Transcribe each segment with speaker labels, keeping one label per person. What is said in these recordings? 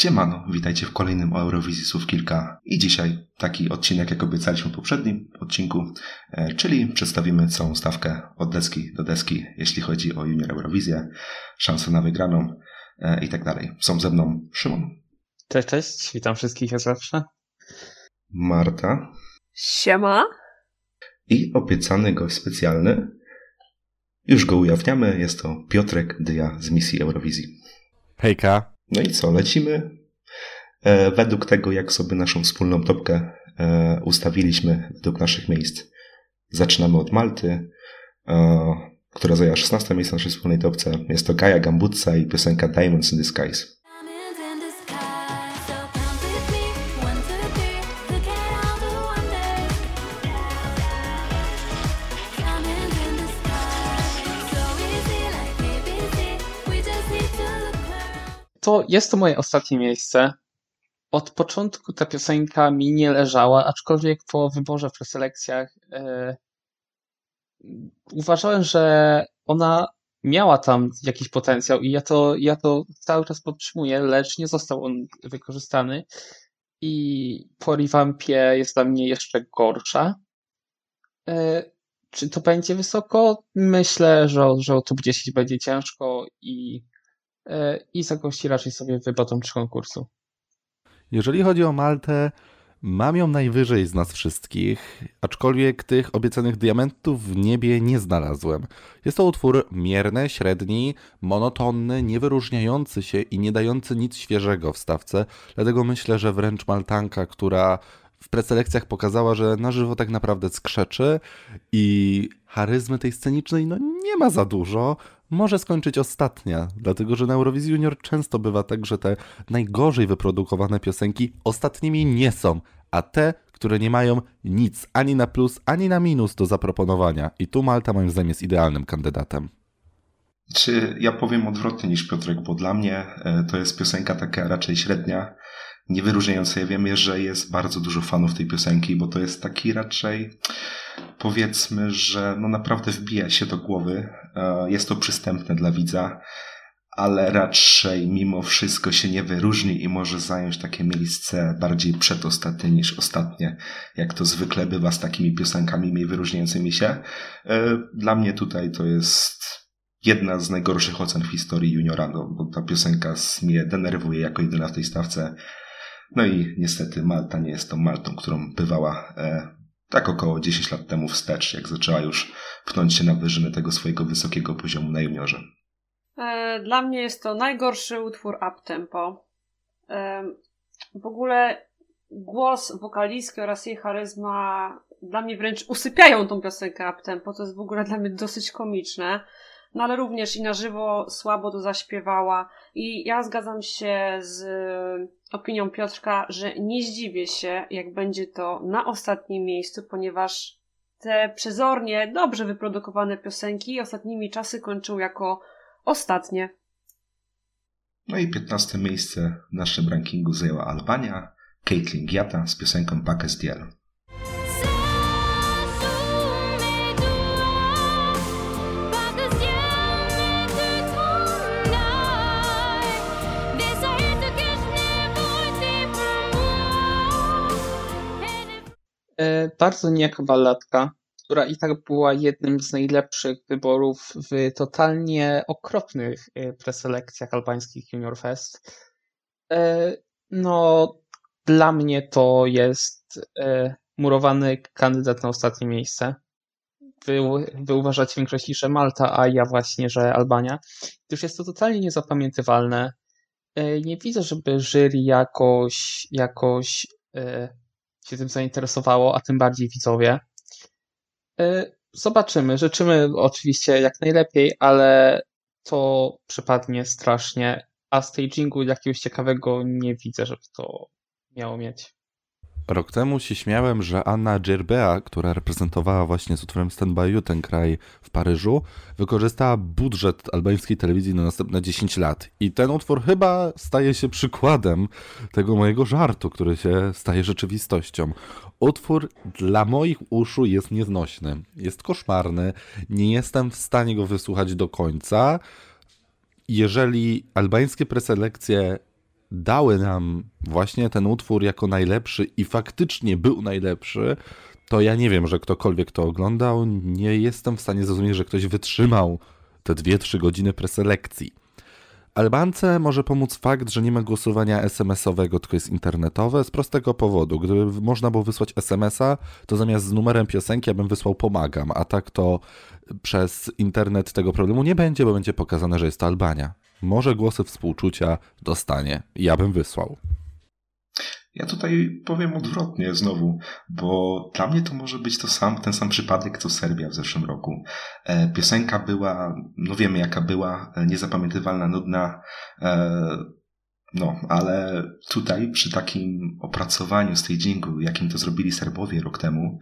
Speaker 1: Siemano, witajcie w kolejnym o Eurowizji Słów Kilka i dzisiaj taki odcinek, jak obiecaliśmy w poprzednim odcinku, e, czyli przedstawimy całą stawkę od deski do deski, jeśli chodzi o Junior Eurowizję, szansę na wygraną e, i tak dalej. Są ze mną Szymon.
Speaker 2: Cześć, cześć, witam wszystkich jak zawsze.
Speaker 1: Marta.
Speaker 3: Siema.
Speaker 1: I obiecany gość specjalny. Już go ujawniamy, jest to Piotrek Dyja z misji Eurowizji.
Speaker 4: Hejka.
Speaker 1: No i co, lecimy? E, według tego, jak sobie naszą wspólną topkę e, ustawiliśmy, według naszych miejsc, zaczynamy od Malty, e, która zajęła 16 miejsce w naszej wspólnej topce. Jest to Gaia Gambutsa i piosenka Diamonds in the Skies.
Speaker 2: To jest to moje ostatnie miejsce. Od początku ta piosenka mi nie leżała, aczkolwiek po wyborze w preselekcjach e, uważałem, że ona miała tam jakiś potencjał i ja to, ja to cały czas podtrzymuję, lecz nie został on wykorzystany. I po revampie jest dla mnie jeszcze gorsza. E, czy to będzie wysoko? Myślę, że, że o top 10 będzie ciężko i i zagości raczej sobie wybadą trzy konkursu.
Speaker 4: Jeżeli chodzi o Maltę, mam ją najwyżej z nas wszystkich, aczkolwiek tych obiecanych diamentów w niebie nie znalazłem. Jest to utwór mierny, średni, monotonny, niewyróżniający się i nie dający nic świeżego w stawce, dlatego myślę, że wręcz Maltanka, która w preselekcjach pokazała, że na żywo tak naprawdę skrzeczy i charyzmy tej scenicznej no nie ma za dużo, może skończyć ostatnia, dlatego że na Eurowizji Junior często bywa tak, że te najgorzej wyprodukowane piosenki ostatnimi nie są, a te, które nie mają nic ani na plus, ani na minus do zaproponowania. I tu Malta moim zdaniem jest idealnym kandydatem.
Speaker 1: Czy ja powiem odwrotnie niż Piotrek, bo dla mnie e, to jest piosenka taka raczej średnia, niewyróżniająca. Ja wiem, że jest bardzo dużo fanów tej piosenki, bo to jest taki raczej powiedzmy, że no naprawdę wbija się do głowy. E, jest to przystępne dla widza, ale raczej mimo wszystko się nie wyróżni i może zająć takie miejsce bardziej przedostatnie niż ostatnie, jak to zwykle bywa z takimi piosenkami mniej wyróżniającymi się. E, dla mnie tutaj to jest jedna z najgorszych ocen w historii juniora, no, bo ta piosenka mnie denerwuje jako jedyna w tej stawce. No i niestety Malta nie jest tą Maltą, którą bywała e, tak około 10 lat temu wstecz, jak zaczęła już pchnąć się na wyżyny tego swojego wysokiego poziomu na juniorze.
Speaker 3: E, dla mnie jest to najgorszy utwór uptempo. E, w ogóle głos wokalistki oraz jej charyzma dla mnie wręcz usypiają tą piosenkę uptempo. To jest w ogóle dla mnie dosyć komiczne no ale również i na żywo słabo to zaśpiewała. I ja zgadzam się z opinią Piotrka, że nie zdziwię się, jak będzie to na ostatnim miejscu, ponieważ te przezornie, dobrze wyprodukowane piosenki ostatnimi czasy kończyły jako ostatnie.
Speaker 1: No i 15 miejsce w naszym rankingu zajęła Albania, Caitlin Giata z piosenką Diel.
Speaker 2: Bardzo niejaka balladka, która i tak była jednym z najlepszych wyborów w totalnie okropnych e, preselekcjach albańskich Junior Fest. E, no, dla mnie to jest murowany kandydat na ostatnie miejsce. Wy, wy uważacie większości, że Malta, a ja właśnie, że Albania. Gdyż jest to totalnie niezapamiętywalne. Nie widzę, żeby jury jakoś, jakoś się tym zainteresowało, a tym bardziej widzowie. E, zobaczymy. Życzymy oczywiście jak najlepiej, ale to przypadnie strasznie, a stagingu jakiegoś ciekawego nie widzę, żeby to miało mieć.
Speaker 4: Rok temu się śmiałem, że Anna Dżerbea, która reprezentowała właśnie z utworem Stand By You ten kraj w Paryżu, wykorzystała budżet albańskiej telewizji na następne 10 lat. I ten utwór chyba staje się przykładem tego mojego żartu, który się staje rzeczywistością. Utwór dla moich uszu jest nieznośny. Jest koszmarny. Nie jestem w stanie go wysłuchać do końca. Jeżeli albańskie preselekcje dały nam właśnie ten utwór jako najlepszy i faktycznie był najlepszy, to ja nie wiem, że ktokolwiek to oglądał. Nie jestem w stanie zrozumieć, że ktoś wytrzymał te 2-3 godziny preselekcji. Albance może pomóc fakt, że nie ma głosowania SMS-owego, tylko jest internetowe, z prostego powodu. Gdyby można było wysłać SMS-a, to zamiast z numerem piosenki ja bym wysłał pomagam, a tak to przez internet tego problemu nie będzie, bo będzie pokazane, że jest to Albania. Może głosy współczucia dostanie. Ja bym wysłał.
Speaker 1: Ja tutaj powiem odwrotnie znowu, bo dla mnie to może być to sam, ten sam przypadek co Serbia w zeszłym roku. E, piosenka była, no wiemy jaka była, e, niezapamiętywalna, nudna, e, no, ale tutaj przy takim opracowaniu stagingu, jakim to zrobili Serbowie rok temu,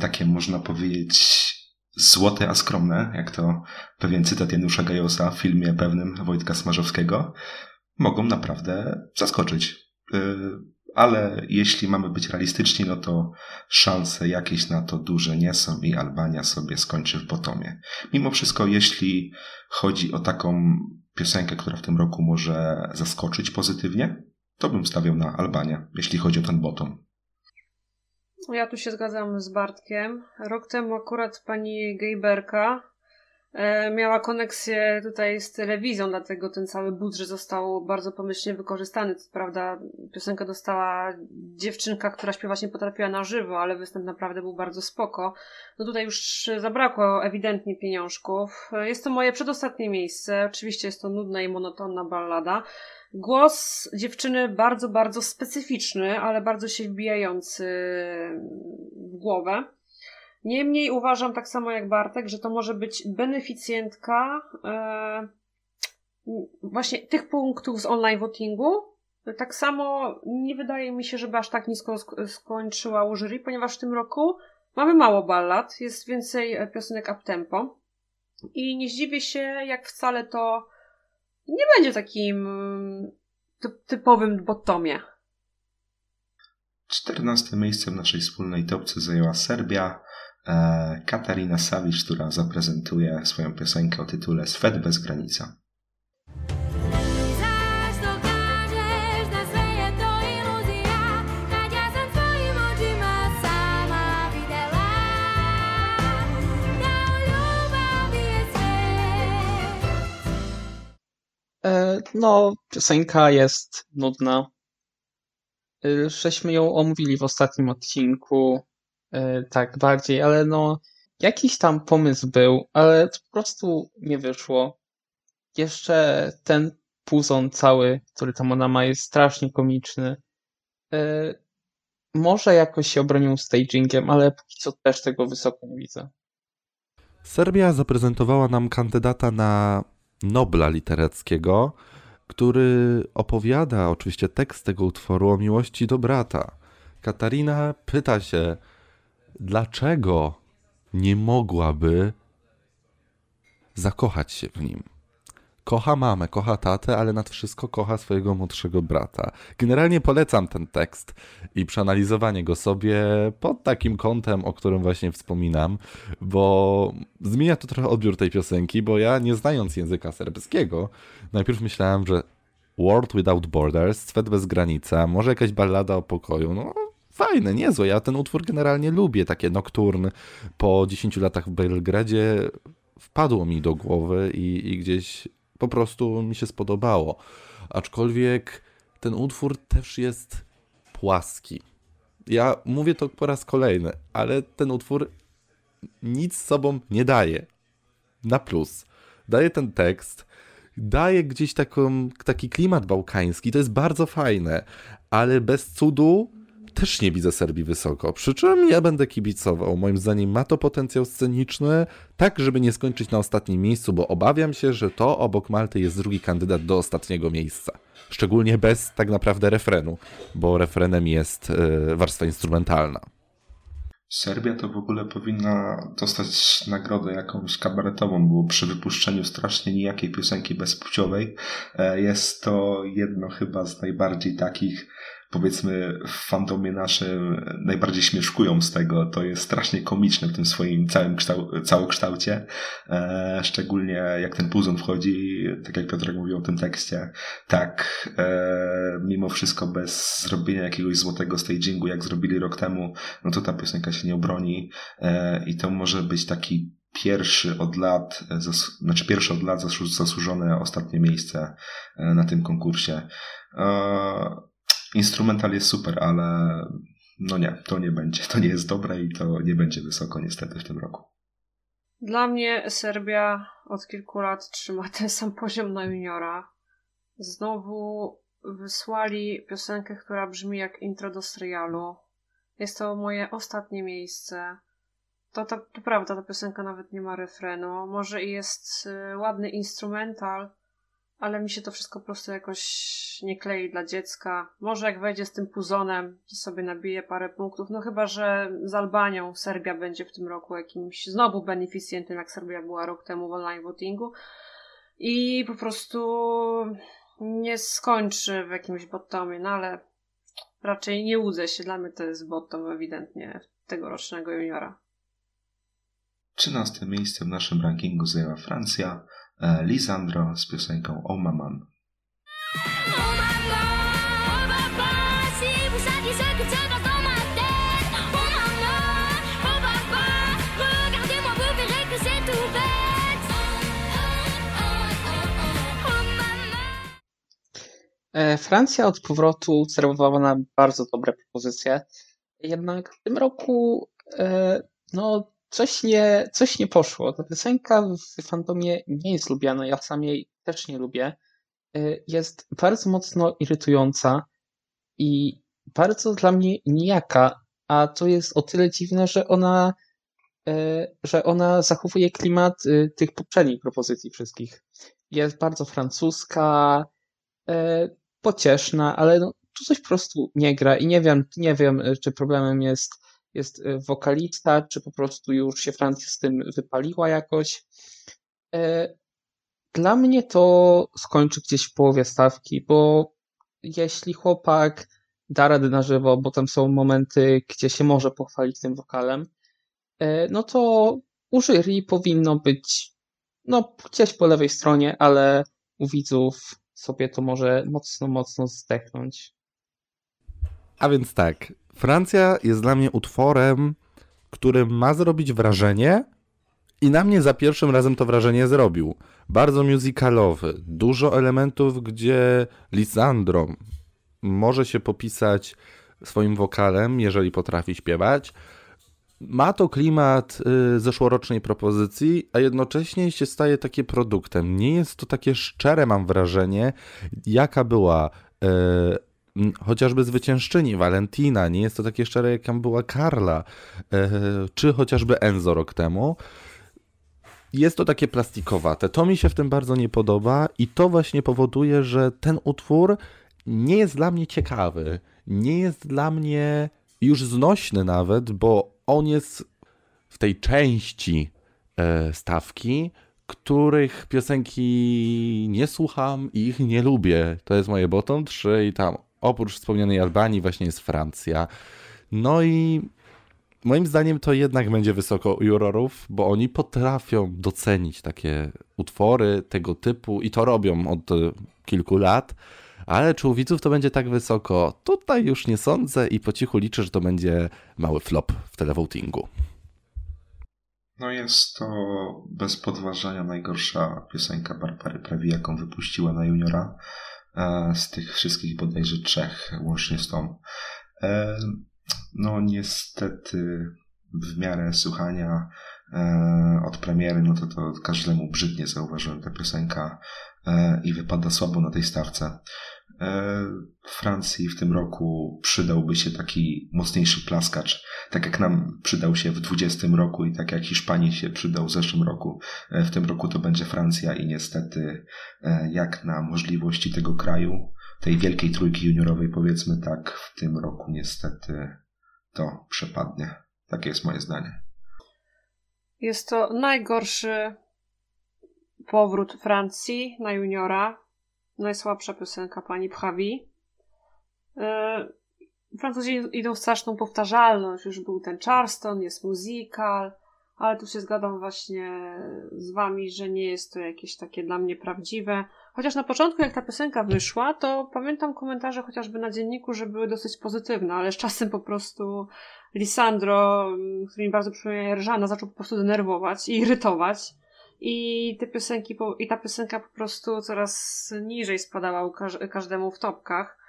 Speaker 1: takie można powiedzieć złote a skromne, jak to pewien cytat Janusza Gajosa w filmie pewnym Wojtka Smarzowskiego, mogą naprawdę zaskoczyć ale jeśli mamy być realistyczni, no to szanse jakieś na to duże nie są i Albania sobie skończy w Botomie. Mimo wszystko, jeśli chodzi o taką piosenkę, która w tym roku może zaskoczyć pozytywnie, to bym stawiał na Albanię, jeśli chodzi o ten Botom.
Speaker 3: Ja tu się zgadzam z Bartkiem. Rok temu akurat pani Gejberka miała koneksję tutaj z telewizją, dlatego ten cały budżet został bardzo pomyślnie wykorzystany. Co prawda, piosenkę dostała dziewczynka, która śpiewać nie potrafiła na żywo, ale występ naprawdę był bardzo spoko. No tutaj już zabrakło ewidentnie pieniążków. E, jest to moje przedostatnie miejsce. Oczywiście jest to nudna i monotonna ballada. Głos dziewczyny bardzo, bardzo specyficzny, ale bardzo się wbijający w głowę. Niemniej uważam tak samo jak Bartek, że to może być beneficjentka e, właśnie tych punktów z online votingu. Tak samo nie wydaje mi się, żeby aż tak nisko sk- skończyła jury, ponieważ w tym roku mamy mało ballad, jest więcej e, piosenek up-tempo. I nie zdziwię się, jak wcale to nie będzie takim typowym bottomie.
Speaker 1: 14 miejsce w naszej wspólnej topce zajęła Serbia. E, Katarina Sawicz, która zaprezentuje swoją piosenkę o tytule Swet bez granica.
Speaker 2: E, no, piosenka jest nudna. E, żeśmy ją omówili w ostatnim odcinku. E, tak, bardziej, ale no jakiś tam pomysł był, ale po prostu nie wyszło. Jeszcze ten puzon cały, który tam ona ma, jest strasznie komiczny. E, może jakoś się obronił stagingiem, ale póki co też tego wysoko nie widzę.
Speaker 4: Serbia zaprezentowała nam kandydata na Nobla literackiego, który opowiada oczywiście tekst tego utworu o miłości do brata. Katarina pyta się, dlaczego nie mogłaby zakochać się w nim. Kocha mamę, kocha tatę, ale nad wszystko kocha swojego młodszego brata. Generalnie polecam ten tekst i przeanalizowanie go sobie pod takim kątem, o którym właśnie wspominam, bo zmienia to trochę odbiór tej piosenki, bo ja nie znając języka serbskiego, najpierw myślałem, że World Without Borders, Swet bez granica, może jakaś ballada o pokoju, no fajne, niezłe. Ja ten utwór generalnie lubię, takie nocturny. Po 10 latach w Belgradzie wpadło mi do głowy i, i gdzieś po prostu mi się spodobało. Aczkolwiek ten utwór też jest płaski. Ja mówię to po raz kolejny, ale ten utwór nic sobą nie daje. Na plus. Daje ten tekst, daje gdzieś taką, taki klimat bałkański, to jest bardzo fajne, ale bez cudu też nie widzę Serbii wysoko. Przy czym ja będę kibicował. Moim zdaniem ma to potencjał sceniczny, tak żeby nie skończyć na ostatnim miejscu, bo obawiam się, że to obok Malty jest drugi kandydat do ostatniego miejsca. Szczególnie bez tak naprawdę refrenu, bo refrenem jest yy, warstwa instrumentalna.
Speaker 1: Serbia to w ogóle powinna dostać nagrodę jakąś kabaretową, bo przy wypuszczeniu strasznie nijakiej piosenki bezpłciowej e, jest to jedno chyba z najbardziej takich powiedzmy w fandomie naszym najbardziej śmieszkują z tego. To jest strasznie komiczne w tym swoim całym kształ całokształcie. E, szczególnie jak ten puzon wchodzi, tak jak Piotrek mówił o tym tekście, tak e, mimo wszystko bez zrobienia jakiegoś złotego stagingu, jak zrobili rok temu, no to ta piosenka się nie obroni e, i to może być taki pierwszy od lat, zas, znaczy pierwszy od lat zasłużone ostatnie miejsce e, na tym konkursie. E, instrumental jest super, ale no nie, to nie będzie. To nie jest dobre i to nie będzie wysoko niestety w tym roku.
Speaker 3: Dla mnie Serbia od kilku lat trzyma ten sam poziom na juniora. Znowu wysłali piosenkę, która brzmi jak intro do serialu. Jest to moje ostatnie miejsce. To, to, to prawda, ta piosenka nawet nie ma refrenu. Może i jest y, ładny instrumental, ale mi się to wszystko po prostu jakoś nie klei dla dziecka. Może jak wejdzie z tym puzonem, to sobie nabije parę punktów. No chyba, że z Albanią Serbia będzie w tym roku jakimś znowu beneficjentem, jak Serbia była rok temu w online votingu. I po prostu nie skończy w jakimś bottomie, no ale raczej nie łudzę się. Dla mnie to jest bottom ewidentnie tegorocznego juniora.
Speaker 1: 13 miejsce w naszym rankingu zajęła Francja, Lisandro z piosenką O Maman.
Speaker 2: E, Francja od powrotu serwowała nam bardzo dobre propozycje. Jednak w tym roku e, no, coś nie, coś nie poszło. Ta piosenka w fandomie nie jest lubiana, ja sam jej też nie lubię. Y, jest bardzo mocno irytująca i bardzo dla mnie nijaka, a to jest o tyle dziwne, że ona, y, że ona zachowuje klimat y, tych poprzednich propozycji wszystkich. Jest bardzo francuska, pocieszna, ale no, tu coś po prostu nie gra i nie wiem, nie wiem, czy problemem jest jest e, wokalista, czy po prostu już się Francja z tym wypaliła jakoś. E, dla mnie to skończy gdzieś w połowie stawki, bo jeśli chłopak da radę na żywo, bo tam są momenty, gdzie się może pochwalić tym wokalem, e, no to u jury powinno być no gdzieś po lewej stronie, ale u widzów sobie to może mocno, mocno zdechnąć.
Speaker 4: A więc tak, Francja jest dla mnie utworem, który ma zrobić wrażenie i na mnie za pierwszym razem to wrażenie zrobił. Bardzo musicalowy, dużo elementów, gdzie Lisandro może się popisać swoim wokalem, jeżeli potrafi śpiewać. Ma to klimat y, zeszłorocznej propozycji, a jednocześnie się staje takie produktem. Nie jest to takie szczere, mam wrażenie, jaka była y, chociażby zwyciężczyni Valentina, nie jest to takie szczere, jak tam była Karla, e, czy chociażby Enzo rok temu. Jest to takie plastikowate. To mi się w tym bardzo nie podoba i to właśnie powoduje, że ten utwór nie jest dla mnie ciekawy. Nie jest dla mnie już znośny nawet, bo on jest w tej części e, stawki, których piosenki nie słucham i ich nie lubię. To jest moje bottom 3 i tam oprócz wspomnianej Albanii właśnie jest Francja. No i moim zdaniem to jednak będzie wysoko u jurorów, bo oni potrafią docenić takie utwory tego typu i to robią od kilku lat. Ale czy u widzów to będzie tak wysoko? Tutaj już nie sądzę i po cichu liczę, że to będzie mały flop w televotingu.
Speaker 1: No jest to bez podważania najgorsza piosenka Barbary Prawi, jaką wypuściła na juniora z tych wszystkich bodajże trzech, łącznie z tą. E, no niestety w miarę słuchania e, od premiery, no to to każdemu brzydnie zauważyłem tę piosenka e, i wypada słabo na tej stawce. E, Francji w tym roku przydałby się taki mocniejszy plaskacz, tak jak nam przydał się w 20 roku i tak jak Hiszpanii się przydał w zeszłym roku. E, w tym roku to będzie Francja i niestety e, jak na możliwości tego kraju, tej wielkiej trójki juniorowej powiedzmy tak, w tym roku niestety to przepadnie. Takie jest moje zdanie.
Speaker 3: Jest to najgorszy powrót Francji na juniora najsłabsza piosenka pani Pchawi. E, Francuzi idą w straszną powtarzalność. Już był ten Charleston, jest musical, ale tu się zgadzam właśnie z wami, że nie jest to jakieś takie dla mnie prawdziwe. Chociaż na początku, jak ta piosenka wyszła, to pamiętam komentarze chociażby na dzienniku, że były dosyć pozytywne, ale z czasem po prostu Lisandro, który mi bardzo przypomina Rżana, zaczął po prostu denerwować i irytować. I te piosenki, i ta piosenka po prostu coraz niżej spadała każdemu w topkach.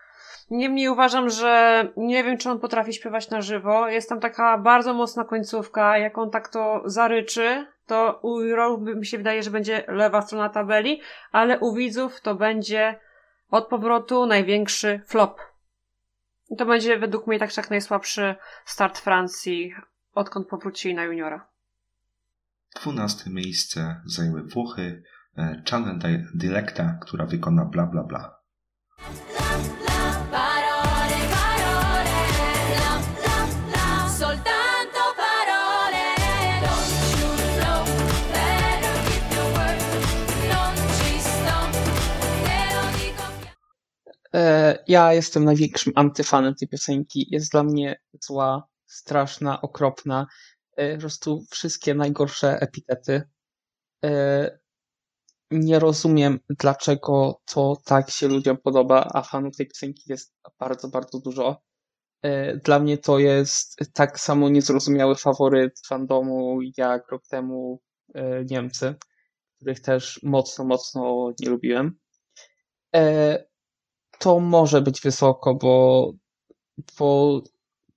Speaker 3: Niemniej uważam, że nie wiem, czy on potrafi śpiewać na żywo. Jest tam taka bardzo mocna końcówka. Jak on tak to zaryczy, to u jurorów mi się wydaje, że będzie lewa strona tabeli, ale u widzów to będzie od powrotu największy flop. To będzie według mnie tak jak najsłabszy start Francji, odkąd powrócili na juniora.
Speaker 1: Dwunaste miejsce zajęły Włochy, e, Channel Dilecta, która wykona bla bla bla.
Speaker 2: Ja jestem największym antyfanem tej piosenki. Jest dla mnie zła, straszna, okropna. E, po prostu wszystkie najgorsze epitety. E, nie rozumiem, dlaczego to tak się ludziom podoba, a fanów tej piosenki jest bardzo, bardzo dużo. Dla mnie to jest tak samo niezrozumiały faworyt fandomu jak rok temu Niemcy, których też mocno, mocno nie lubiłem to może być wysoko, bo, bo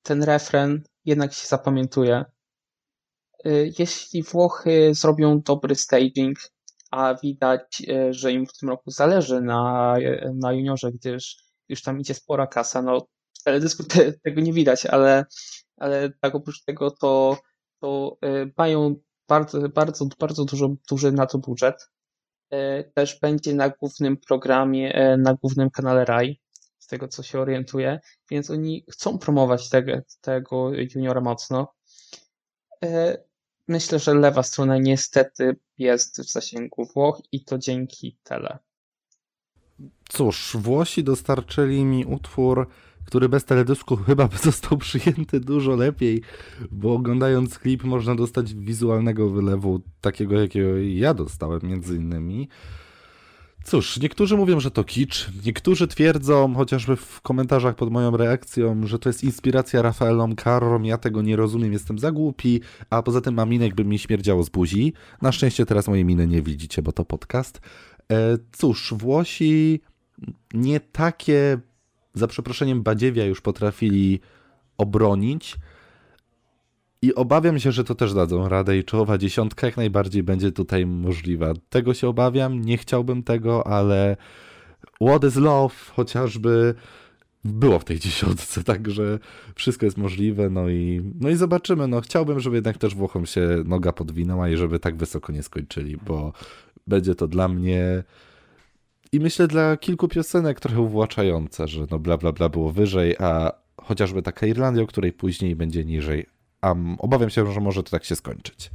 Speaker 2: ten refren jednak się zapamiętuje. Y, jeśli Włochy zrobią dobry staging, a widać, y, że im w tym roku zależy na, na juniorze, gdyż już tam idzie spora kasa, no teledysku te, tego nie widać, ale, ale tak oprócz tego to, to y, mają bardzo, bardzo, bardzo dużo, duży na to budżet też będzie na głównym programie, e, na głównym kanale RAI, z tego co się orientuję, więc oni chcą promować tego, tego juniora mocno. E, myślę, że lewa strona niestety jest w zasięgu Włoch i to dzięki tele.
Speaker 4: Cóż, Włosi dostarczyli mi utwór który bez teledysku chyba został przyjęty dużo lepiej, bo oglądając klip można dostać wizualnego wylewu, takiego jakiego ja dostałem między innymi. Cóż, niektórzy mówią, że to kicz, niektórzy twierdzą, chociażby w komentarzach pod moją reakcją, że to jest inspiracja Rafaelą Carrom, ja tego nie rozumiem, jestem za głupi, a poza tym maminek by mi śmierdziało z buzi. Na szczęście teraz mojej miny nie widzicie, bo to podcast. E, cóż, Włosi nie takie za przeproszeniem badziewia już potrafili obronić. I obawiam się, że to też dadzą radę i czołowa dziesiątka jak najbardziej będzie tutaj możliwa. Tego się obawiam, nie chciałbym tego, ale What is Love chociażby było w tej dziesiątce, także wszystko jest możliwe, no i, no i zobaczymy. No chciałbym, żeby jednak też Włochom się noga podwinęła i żeby tak wysoko nie skończyli, bo będzie to dla mnie i myślę dla kilku piosenek trochę uwłaczające, że no bla bla bla było wyżej, a chociażby taka Irlandia, o której później będzie niżej. A obawiam się, że może to tak się skończyć.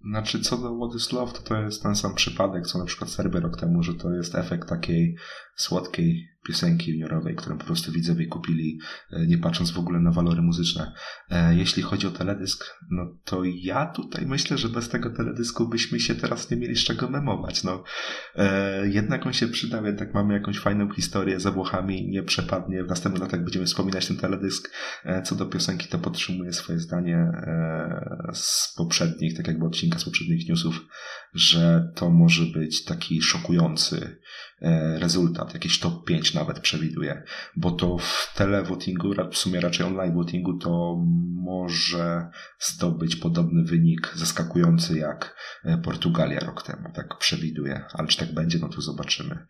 Speaker 1: Znaczy, co do Love, to to jest ten sam przypadek, co na przykład Serby rok temu, że to jest efekt takiej słodkiej piosenki juniorowej, którą po prostu widzowie kupili, e, nie patrząc w ogóle na walory muzyczne. E, jeśli chodzi o teledysk, no to ja tutaj myślę, że bez tego teledysku byśmy się teraz nie mieli z czego memować. No, e, jednak on się przydał, jednak mamy jakąś fajną historię za Włochami, nie przepadnie. W następnych latach będziemy wspominać ten teledysk. Co do piosenki, to podtrzymuję swoje zdanie z poprzednich, tak jakby odcinka z poprzednich newsów, że to może być taki szokujący rezultat, jakiś top 5 nawet przewiduje, bo to w televotingu, w sumie raczej online votingu, to może zdobyć podobny wynik zaskakujący jak e, Portugalia rok temu, tak przewiduje, ale czy tak będzie, no to zobaczymy.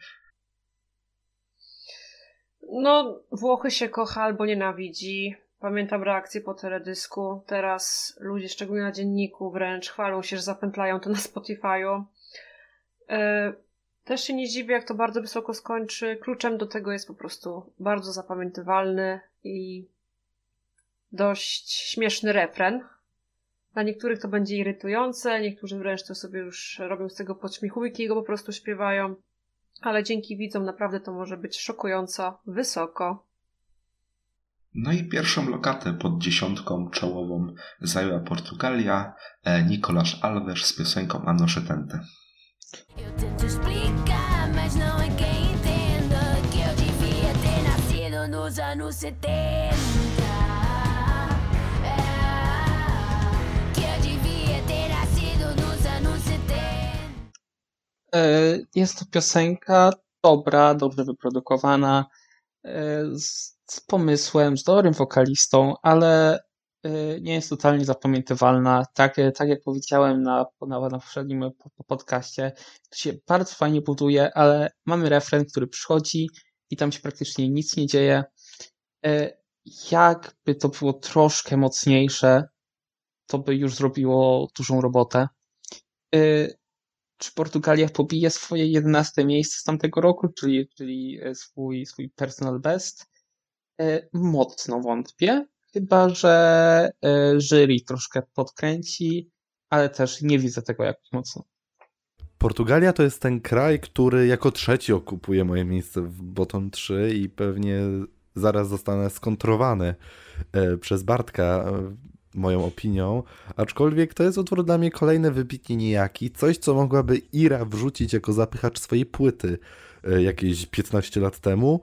Speaker 3: No, Włochy się kocha albo nienawidzi. Pamiętam reakcję po teledysku. Teraz ludzie, szczególnie na dzienniku, wręcz chwalą się, że zapętlają to na Spotify'u. E, też się nie dziwię, jak to bardzo wysoko skończy. Kluczem do tego jest po prostu bardzo zapamiętywalny i dość śmieszny refren. Dla niektórych to będzie irytujące, niektórzy wręcz to sobie już robią z tego podśmiechujki i go po prostu śpiewają. Ale dzięki widzom naprawdę to może być szokująco wysoko.
Speaker 1: No i pierwszą lokatę pod dziesiątką czołową zajęła Portugalia, e, Nicolas Alves z piosenką Ano Tente.
Speaker 5: Eu tento explicar, mas não é quem entenda que eu devia ter nascido nos anos 70. É, que eu devia ter nascido nos anos 70.
Speaker 2: E, Jest to piosenka dobra, dobrze wyprodukowana, z, z pomysłem, z dobrym wokalistą, ale e, nie jest totalnie zapamiętywalna. Tak, e, tak jak powiedziałem na, na, na poprzednim po- po- podcaście, to się bardzo fajnie buduje, ale mamy refren, który przychodzi i tam się praktycznie nic nie dzieje. E, Jakby to było troszkę mocniejsze, to by już zrobiło dużą robotę. Czy Portugalia pobije swoje 11 miejsce z tamtego roku, czyli, czyli e, swój, swój personal best? E, Mocno wątpię, chyba że e, jury troszkę podkręci, ale też nie widzę tego jakoś mocno.
Speaker 4: Portugalia to jest ten kraj, który jako trzeci okupuje moje miejsce w bottom 3 i pewnie zaraz zostanę skontrowany przez Bartka moją opinią, aczkolwiek to jest utwór dla mnie kolejny wybitnie nijaki, coś co mogłaby Ira wrzucić jako zapychacz swojej płyty e, jakieś 15 lat temu.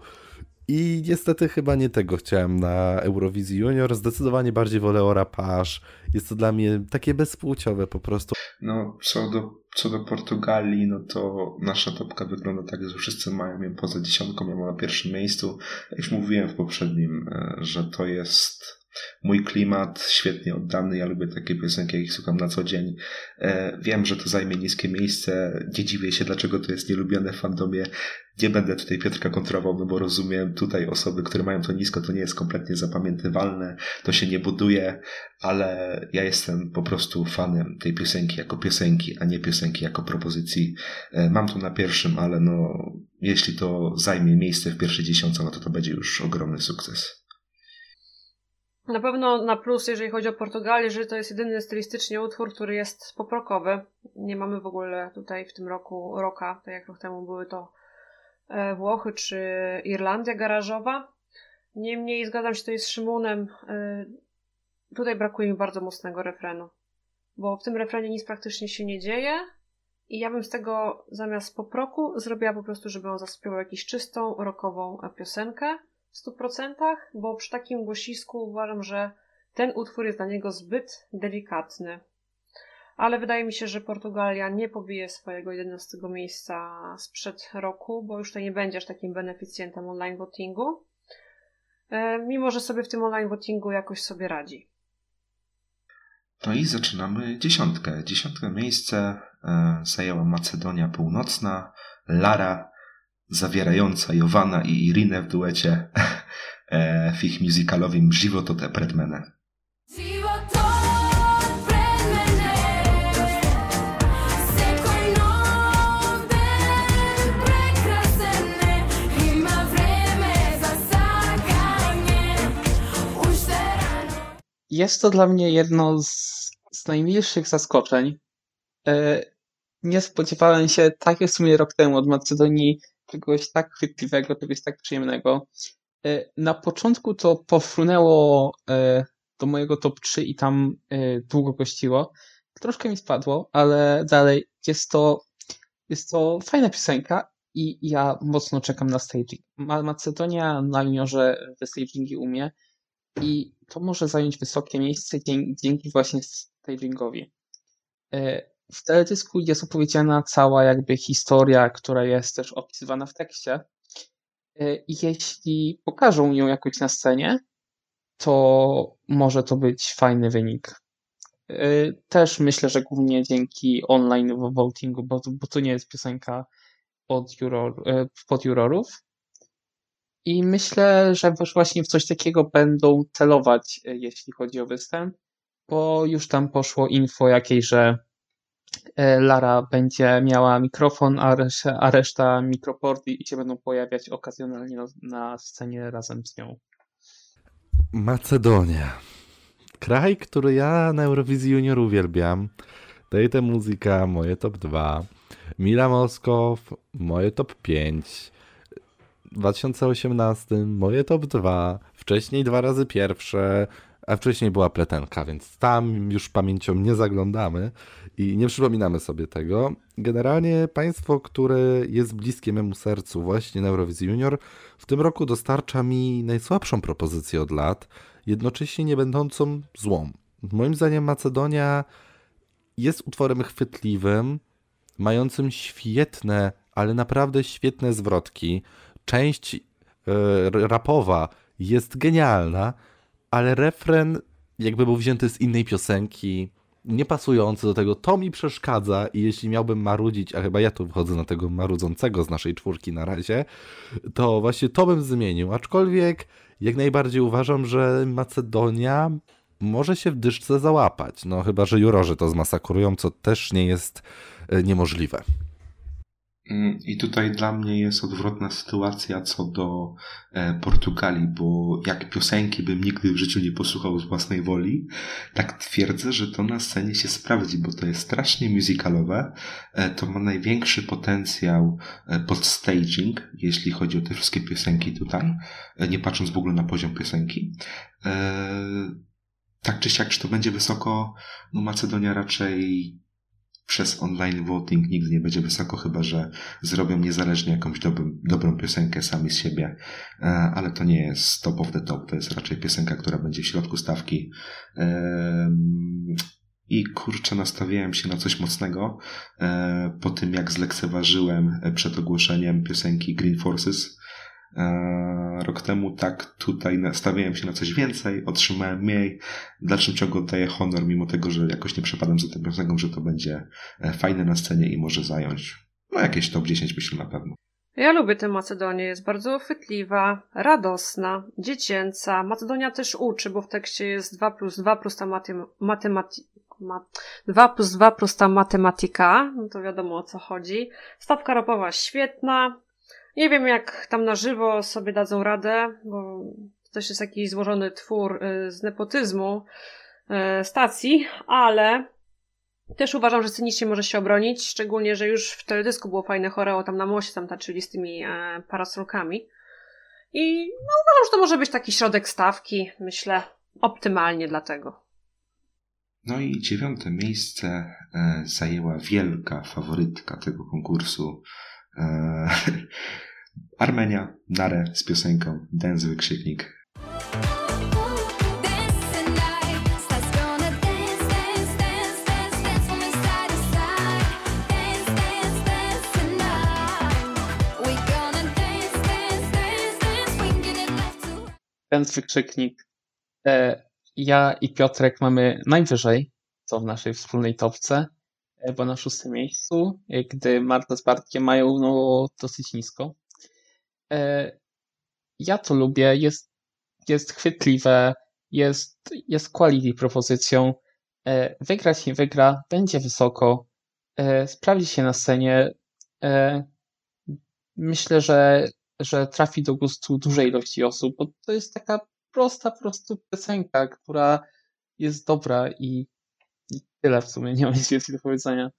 Speaker 4: I niestety chyba nie tego chciałem na Eurowizji Junior, zdecydowanie bardziej wolę Ora Pasz, jest to dla mnie takie bezpłciowe po prostu.
Speaker 1: No, co do, co do Portugalii, no to nasza topka wygląda tak, że wszyscy mają ją poza dziesiątką, ja mam na pierwszym miejscu. Jak już mówiłem w poprzednim, e, że to jest mój klimat, świetnie oddany, ja lubię takie piosenki, jak ich słucham na co dzień. E, Wiem, że to zajmie niskie miejsce, nie dziwię się, dlaczego to jest nielubione w fandomie. Nie będę tutaj Piotrka kontrował, no bo rozumiem, tutaj osoby, które mają to nisko, to nie jest kompletnie zapamiętywalne, to się nie buduje, ale ja jestem po prostu fanem tej piosenki jako piosenki, a nie piosenki jako propozycji. E, Mam to na pierwszym, ale no, jeśli to zajmie miejsce w pierwszej dziesiątce, no to to będzie już ogromny sukces.
Speaker 3: Na pewno na plus, jeżeli chodzi o Portugalię, że to jest jedyny stylistycznie utwór, który jest poprokowy. Nie mamy w ogóle tutaj w tym roku roka, tak jak rok temu były to e, Włochy czy Irlandia garażowa. Niemniej zgadzam się tutaj z Szymonem. e, Tutaj brakuje mi bardzo mocnego refrenu, bo w tym refrenie nic praktycznie się nie dzieje i ja bym z tego zamiast poproku zrobiła po prostu, żeby on zaśpiewał jakąś czystą, rockową e, piosenkę w 100%, bo przy takim głosisku uważam, że ten utwór jest dla niego zbyt delikatny. Ale wydaje mi się, że Portugalia nie pobije swojego 11 miejsca sprzed roku, bo już to nie będzie aż takim beneficjentem online votingu. E, Mimo, że sobie w tym online votingu jakoś sobie radzi.
Speaker 1: No i zaczynamy dziesiątkę. Dziesiątkę miejsce e, zajęła Macedonia Północna, Lara, zawierająca Jowana i Irinę w duecie e, w ich musicalowym te Predmene.
Speaker 5: Sakanje už te rano
Speaker 2: Jest to dla mnie jedno z, z najmilszych zaskoczeń. E, Nie spodziewałem się, tak jak w sumie rok temu od Macedonii, czegoś tak chwytliwego, czegoś tak przyjemnego. E, Na początku to pofrunęło e, do mojego top 3 i tam e, długo gościło. Troszkę mi spadło, ale dalej jest to, jest to fajna piosenka i ja mocno czekam na staging. Ma- Macedonia na juniorze te stagingi umie i to może zająć wysokie miejsce dzięki właśnie stagingowi. W teledysku jest opowiedziana cała jakby historia, która jest też opisywana w tekście. E, I jeśli pokażą ją jakoś na scenie, to może to być fajny wynik. E, Też myślę, że głównie dzięki online vo- votingu, bo, bo to nie jest piosenka od juror, e, pod jurorów. I myślę, że właśnie w coś takiego będą celować, jeśli chodzi o występ, bo już tam poszło info jakieś, że Lara będzie miała mikrofon, a reszta, mikroporty i się będą pojawiać okazjonalnie na, scenie razem z nią.
Speaker 4: Macedonia. Kraj, który ja na Eurowizji Junior uwielbiam. Dejte Muzyka, moje top 2. Mila Moskow, moje top 5. W 2018 moje top 2. W wcześniej dwa razy pierwsze, a wcześniej była pletenka, więc tam już pamięcią nie zaglądamy i nie przypominamy sobie tego. Generalnie państwo, które jest bliskie memu sercu, właśnie na Eurowizji Junior, w tym roku dostarcza mi najsłabszą propozycję od lat, jednocześnie nie będącą złą. Moim zdaniem Macedonia jest utworem chwytliwym, mającym świetne, ale naprawdę świetne zwrotki. Część e, rapowa jest genialna, ale refren jakby był wzięty z innej piosenki, niepasujący do tego, to mi przeszkadza i jeśli miałbym marudzić, a chyba ja tu wchodzę na tego marudzącego z naszej czwórki na razie, to właśnie to bym zmienił, aczkolwiek jak najbardziej uważam, że Macedonia może się w dyszce załapać, no chyba, że jurorzy to zmasakrują, co też nie jest e, niemożliwe.
Speaker 1: Mm, I tutaj dla mnie jest odwrotna sytuacja co do e, Portugalii, bo jak piosenki bym nigdy w życiu nie posłuchał z własnej woli, tak twierdzę, że to na scenie się sprawdzi, bo to jest strasznie musicalowe, e, to ma największy potencjał e, pod staging, jeśli chodzi o te wszystkie piosenki tutaj, nie patrząc w ogóle na poziom piosenki. Tak czy siak, czy to będzie wysoko, no Macedonia raczej przez online voting nigdy nie będzie wysoko, chyba że zrobią niezależnie jakąś dobrą, dobrą piosenkę sami z siebie, e, ale to nie jest top of the top, to jest raczej piosenka, która będzie w środku stawki. I kurczę, nastawiałem się na coś mocnego e, po tym, jak zlekceważyłem przed ogłoszeniem piosenki Green Forces. E, Rok temu tak tutaj nastawiałem się na coś więcej, otrzymałem mniej. W dalszym ciągu oddaję honor, mimo tego, że jakoś nie przepadam za tym piosenką, że to będzie e, fajne na scenie i może zająć no jakieś top 10 myślę na pewno.
Speaker 3: Ja lubię tę Macedonię, jest bardzo chwytliwa, radosna, dziecięca. Macedonia też uczy, bo w tekście jest 2 plus 2 prosta matematyka. Matemati- ma- 2 plus 2 prosta matematyka, no to wiadomo o co chodzi. Stawka rapowa świetna. Nie wiem jak tam na żywo sobie dadzą radę, bo to też jest jakiś złożony twór y, z nepotyzmu y, stacji, ale też uważam, że scenicznie może się obronić, szczególnie, że już w teledysku było fajne choreo tam na moście, tam taczyli z tymi e, parasolkami. I no, uważam, że to może być taki środek stawki, myślę, optymalnie dlatego.
Speaker 1: No i dziewiąte miejsce e, zajęła wielka faworytka tego konkursu. E, Armenia, Nare z piosenką Dance Wykrzyknik.
Speaker 2: Ten wykrzyknik. E, ja i Piotrek mamy najwyżej, co w naszej wspólnej topce, bo na szóstym miejscu, e, gdy Marta z Bartkiem mają no, dosyć nisko. E, ja to lubię, jest, jest chwytliwe, jest, jest quality propozycją. E, wygrać nie wygra, będzie wysoko, sprawdzi się na scenie. Myślę, że, że trafi do gustu dużej ilości osób, bo to jest taka prosta po prostu piosenka, która jest dobra i tyle w sumie, nie mam nic więcej do powiedzenia.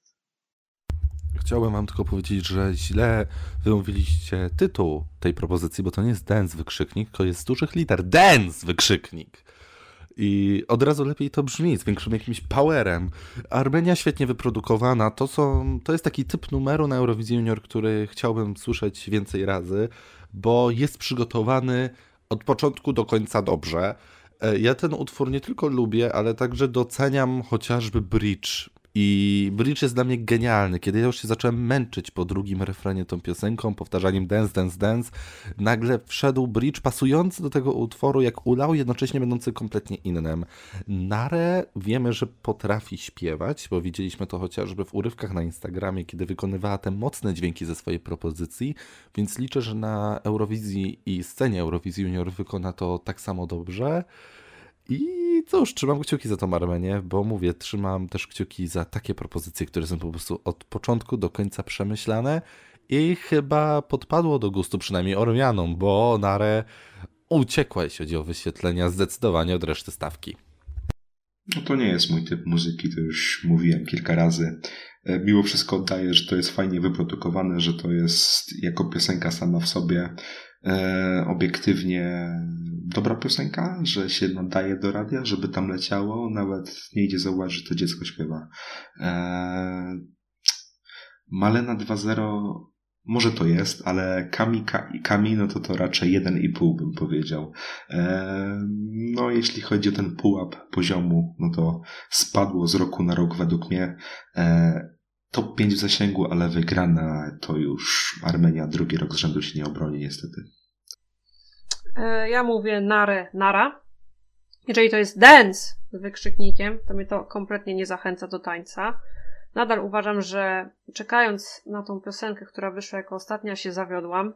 Speaker 4: Chciałbym wam tylko powiedzieć, że źle wymówiliście tytuł tej propozycji, bo to nie jest dance wykrzyknik, to jest z dużych liter dance wykrzyknik. I od razu lepiej to brzmi, z większym jakimś powerem. Armenia świetnie wyprodukowana, to, są, to jest taki typ numeru na Eurowizji Junior, który chciałbym słyszeć więcej razy, bo jest przygotowany od początku do końca dobrze. E, Ja ten utwór nie tylko lubię, ale także doceniam chociażby bridge. I bridge jest dla mnie genialny. Kiedy ja już się zacząłem męczyć po drugim refrenie tą piosenką, powtarzaniem dance, dance, dance, nagle wszedł bridge pasujący do tego utworu jak ulał, jednocześnie będący kompletnie innym. Nare wiemy, że potrafi śpiewać, bo widzieliśmy to chociażby w urywkach na Instagramie, kiedy wykonywała te mocne dźwięki ze swojej propozycji, więc liczę, że na Eurowizji i scenie Eurowizji Junior wykona to tak samo dobrze. I cóż, trzymam kciuki za tą Armenię, bo mówię, trzymam też kciuki za takie propozycje, które są po prostu od początku do końca przemyślane i chyba podpadło do gustu przynajmniej Ormianom, bo Nare uciekła, jeśli chodzi o wyświetlenia, zdecydowanie od reszty stawki.
Speaker 1: No to nie jest mój typ muzyki, to już mówiłem kilka razy. E, Mimo wszystko oddaję, że to jest fajnie wyprodukowane, że to jest jako piosenka sama w sobie e, obiektywnie dobra piosenka, że się nadaje do radia, żeby tam leciało, nawet nie idzie zauważyć, że to dziecko śpiewa. E, Malena 2.0 może to jest, ale Kami, Ka- Kami no to to raczej 1,5 bym powiedział. E, no jeśli chodzi o ten pułap poziomu, no to spadło z roku na rok według mnie. E, top 5 w zasięgu, ale wygrana to już Armenia drugi rok z rzędu się nie obroni niestety.
Speaker 3: E, Ja mówię nare, nara. Jeżeli to jest dance z wykrzyknikiem, to mnie to kompletnie nie zachęca do tańca. Nadal uważam, że czekając na tą piosenkę, która wyszła jako ostatnia, się zawiodłam.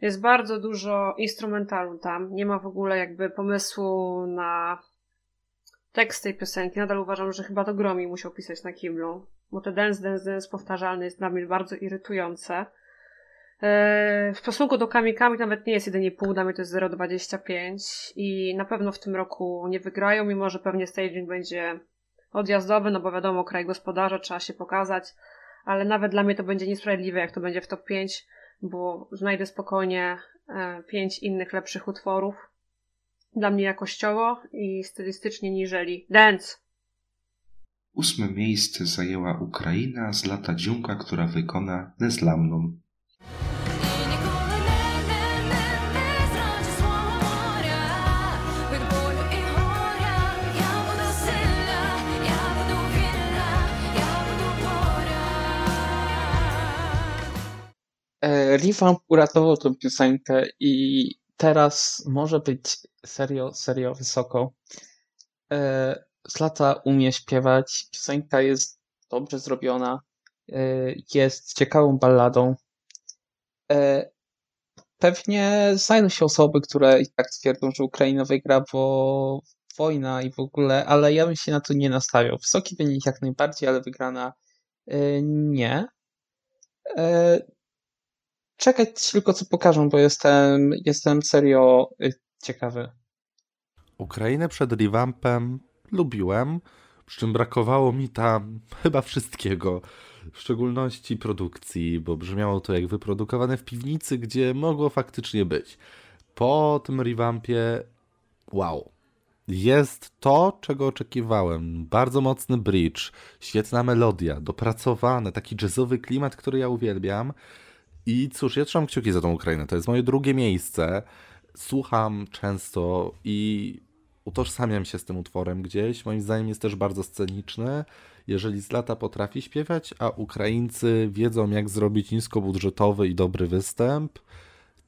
Speaker 3: Jest bardzo dużo instrumentalu tam. Nie ma w ogóle jakby pomysłu na tekst tej piosenki. Nadal uważam, że chyba to Gromi musiał pisać na kiblu. Bo te dance, dance, dance powtarzalny jest dla mnie bardzo irytujące. Eee, W stosunku do Kamikami nawet nie jest 1,5, dla mnie to jest 0,25 i na pewno w tym roku nie wygrają, mimo że pewnie staging będzie odjazdowy, no bo wiadomo, kraj gospodarza, trzeba się pokazać, ale nawet dla mnie to będzie niesprawiedliwe, jak to będzie w top 5, bo znajdę spokojnie 5 innych lepszych utworów. Dla mnie jakościowo i stylistycznie niżeli Dance.
Speaker 1: Ósme miejsce zajęła Ukraina z lata dziunka, która wykona
Speaker 2: Niezlamną. Revamp uratował tę piosenkę i teraz może być serio, serio wysoko. E, z lata umie śpiewać, piosenka jest dobrze zrobiona, e, jest ciekawą balladą. E, Pewnie znajdą się osoby, które i tak twierdzą, że Ukraina wygra, bo wojna i w ogóle, ale ja bym się na to nie nastawiał. Wysoki wynik jak najbardziej, ale wygrana e, nie. Czekać tylko co pokażą, bo jestem, jestem serio ciekawy.
Speaker 4: Ukrainę przed revampem lubiłem, przy czym brakowało mi tam chyba wszystkiego, w szczególności produkcji, bo brzmiało to jak wyprodukowane w piwnicy, gdzie mogło faktycznie być. Po tym revampie, wow, jest to, czego oczekiwałem. Bardzo mocny bridge, świetna melodia, dopracowane, taki jazzowy klimat, który ja uwielbiam. I cóż, ja trzymam kciuki za tą Ukrainę. To jest moje drugie miejsce. Słucham często i utożsamiam się z tym utworem gdzieś. Moim zdaniem jest też bardzo sceniczny. Jeżeli z lata potrafi śpiewać, a Ukraińcy wiedzą, jak zrobić niskobudżetowy i dobry występ,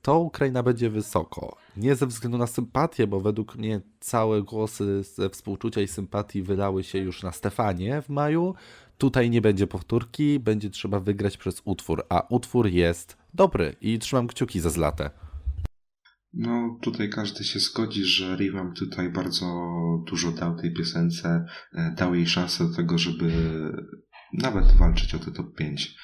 Speaker 4: to Ukraina będzie wysoko. Nie ze względu na sympatię, bo według mnie całe głosy ze współczucia i sympatii wylały się już na Stefanie w maju. Tutaj nie będzie powtórki, będzie trzeba wygrać przez utwór, a utwór jest dobry i trzymam kciuki za zlatę.
Speaker 1: No, tutaj każdy się zgodzi, że Revamp tutaj bardzo dużo dał tej piosence, e, dał jej szansę do tego, żeby nawet walczyć o te top 5.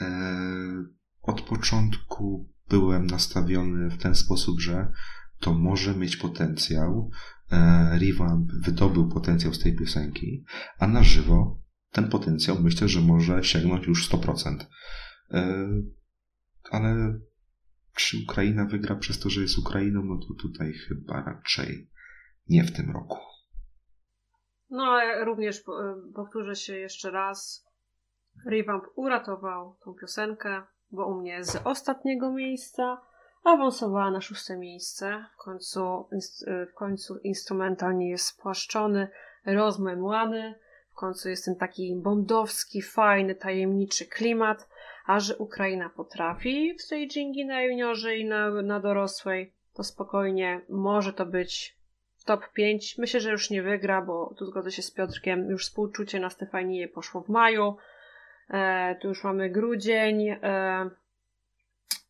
Speaker 1: E, Od początku byłem nastawiony w ten sposób, że to może mieć potencjał. E, Revamp wydobył potencjał z tej piosenki, a na żywo ten potencjał myślę, że może sięgnąć już 100%. E, Ale czy Ukraina wygra przez to, że jest Ukrainą, no to tutaj chyba raczej nie w tym roku.
Speaker 3: No, ale również po- powtórzę się jeszcze raz. Revamp uratował tą piosenkę, bo u mnie z ostatniego miejsca awansowała na szóste miejsce. W końcu, ins- w końcu instrumental nie jest spłaszczony, rozmemłany. W końcu jest ten taki bondowski, fajny, tajemniczy klimat. A że Ukraina potrafi w stagingi na juniorze i na, na dorosłej, to spokojnie może to być top 5. Myślę, że już nie wygra, bo tu zgodzę się z Piotrkiem. Już współczucie na Stefanię poszło w maju. E, tu już mamy grudzień. E,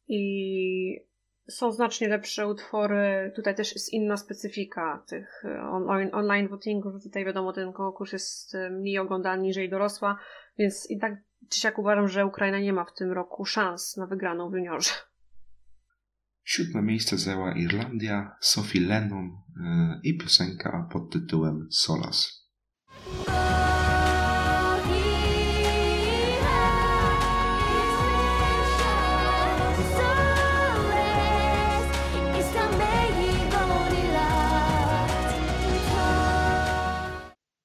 Speaker 3: I są znacznie lepsze utwory. Tutaj też jest inna specyfika tych e, online, online votingów. Tutaj wiadomo, ten konkurs jest e, mniej oglądany niżeli dorosła, więc i tak Dzieciak uważam, że Ukraina nie ma w tym roku szans na wygraną w juniorze.
Speaker 1: Siódme miejsce zajęła Irlandia, Sophie Lennon yy, i piosenka pod tytułem Solas.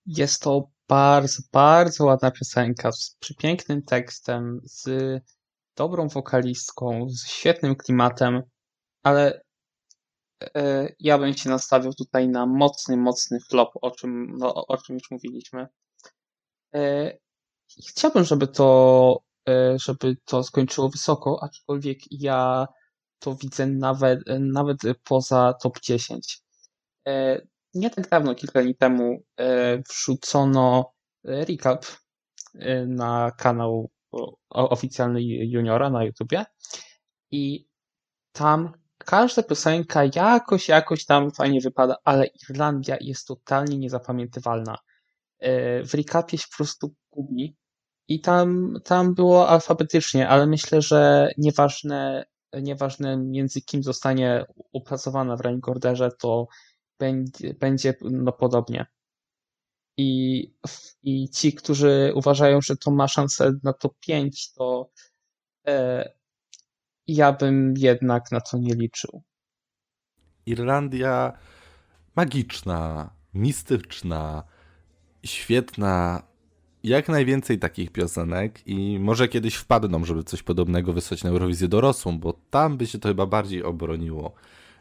Speaker 2: Jest to bardzo, bardzo ładna piosenka z przepięknym tekstem, z dobrą wokalistką, z świetnym klimatem, ale e, ja bym się nastawił tutaj na mocny, mocny flop, o czym, no, o czym już mówiliśmy. E, chciałbym, żeby to, e, żeby to skończyło wysoko, aczkolwiek ja to widzę nawet, nawet poza top 10. Nie tak dawno, kilka dni temu, e, wrzucono e, recap e, na kanał oficjalny Juniora na YouTubie i tam każda piosenka jakoś, jakoś tam fajnie wypada, ale Irlandia jest totalnie niezapamiętywalna. W recapie się po prostu gubi i tam, tam było alfabetycznie, ale myślę, że nieważne, nieważne między kim zostanie uplasowana w ranking orderze, to będzie, będzie no, podobnie. I, I ci, którzy uważają, że to ma szansę na top 5, to e, ja bym jednak na to nie liczył.
Speaker 4: Irlandia magiczna, mistyczna, świetna. Jak najwięcej takich piosenek i może kiedyś wpadną, żeby coś podobnego wysłać na Eurowizję dorosłą, bo tam by się to chyba bardziej obroniło.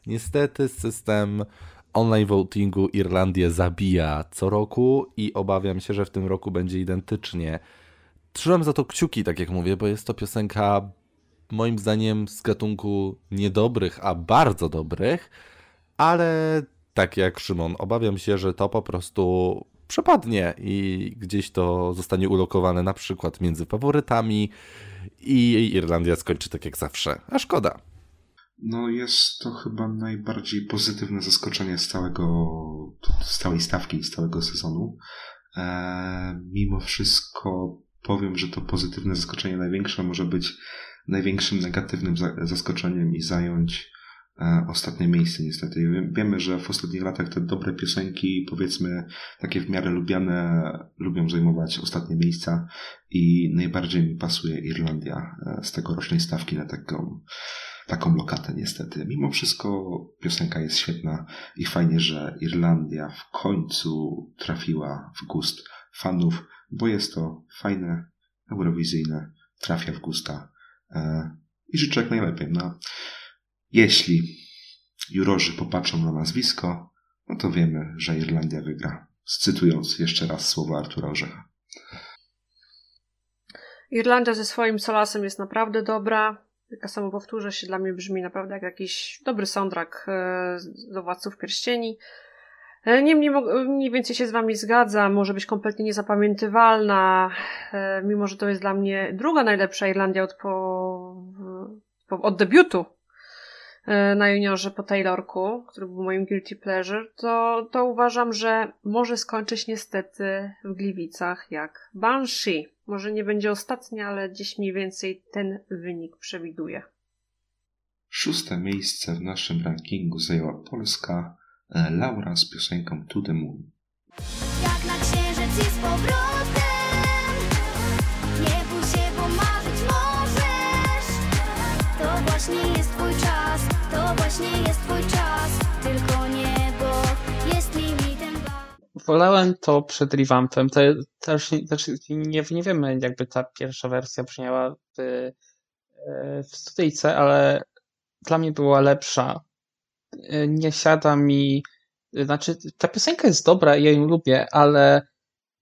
Speaker 4: Niestety system online votingu Irlandię zabija co roku i obawiam się, że w tym roku będzie identycznie. Trzymam za to kciuki, tak jak mówię, bo jest to piosenka moim zdaniem z gatunku niedobrych, a bardzo dobrych, ale tak jak Szymon, obawiam się, że to po prostu przepadnie i gdzieś to zostanie ulokowane na przykład między faworytami i Irlandia skończy tak jak zawsze. A szkoda.
Speaker 1: No jest to chyba najbardziej pozytywne zaskoczenie z całego, z całej stawki, z całego sezonu. E, mimo wszystko powiem, że to pozytywne zaskoczenie największe może być największym negatywnym za- zaskoczeniem i zająć e, ostatnie miejsce niestety. Wie- Wiemy, że w ostatnich latach te dobre piosenki, powiedzmy takie w miarę lubiane, lubią zajmować ostatnie miejsca i najbardziej mi pasuje Irlandia e, z tegorocznej stawki na taką taką lokatę niestety. Mimo wszystko piosenka jest świetna i fajnie, że Irlandia w końcu trafiła w gust fanów, bo jest to fajne, eurowizyjne, trafia w gusta e, i życzę jak najlepiej. No, jeśli jurorzy popatrzą na nazwisko, no to wiemy, że Irlandia wygra. Cytując jeszcze raz słowa Artura Orzecha.
Speaker 3: Irlandia ze swoim solasem jest naprawdę dobra. Taka samo powtórzę się, dla mnie brzmi naprawdę jak jakiś dobry soundtrack e, do Władców Pierścieni. E, Niemniej mniej więcej się z wami zgadzam, może być kompletnie niezapamiętywalna, e, mimo że to jest dla mnie druga najlepsza Irlandia od, po, po, od debiutu e, na juniorze po Taylorku, który był moim guilty pleasure, to, to uważam, że może skończyć niestety w Gliwicach jak Banshee. Może nie będzie ostatnia, ale gdzieś mniej więcej ten wynik przewiduję.
Speaker 1: Szóste miejsce w naszym rankingu zajęła Polska e, Laura z piosenką To the Moon.
Speaker 5: Jak na księżyc i z powrotem Nie bój się, bo marzyć możesz To właśnie jest twój czas To właśnie jest twój czas Tylko dla
Speaker 2: Wolałem to przed revampem. To też, też nie, nie wiemy, jakby ta pierwsza wersja brzmiała w, e, w studyjce, ale dla mnie była lepsza. E, Nie siada mi. Znaczy, ta piosenka jest dobra, ja ją lubię, ale,